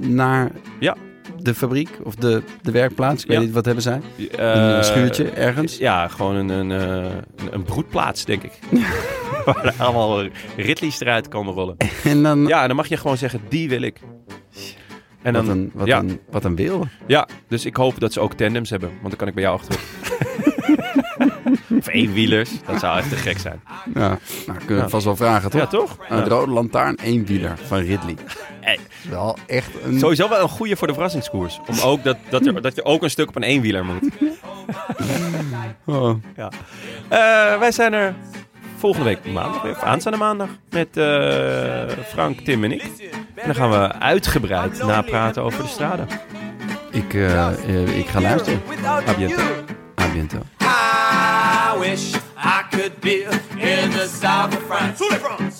naar Ja. De fabriek of de, de werkplaats. Ik weet Ja. niet, wat hebben zij? Eh, een schuurtje ergens? Ja, gewoon een, een, eh, een, broedplaats, denk ik. [laughs] Waar er allemaal Ridleys eruit komen rollen. En dan, Ja, en dan mag je gewoon zeggen, die wil ik. En dan, wat, een, wat, ja. een, wat een wilde. Ja, dus ik hoop dat ze ook tandems hebben. Want dan kan ik bij jou achterop. [laughs] of eenwielers. Dat zou echt te gek zijn. Ja, nou, kunnen we Ja. vast wel vragen, toch? Ja, toch? Een rode lantaarn, eenwieler van Ridley. Wel echt een... Sowieso wel een goede voor de verrassingskoers. Om ook dat, dat, er, dat je ook een stuk op een eenwieler moet. [laughs] Oh. Ja. Eh, wij zijn er volgende week maandag weer. Of aanstaande maandag. Met eh, Frank, Tim en ik. En dan gaan we uitgebreid napraten over de straden. Ik, eh, eh, ik ga luisteren. A bientôt. A biento. I wish I could be in the south of France.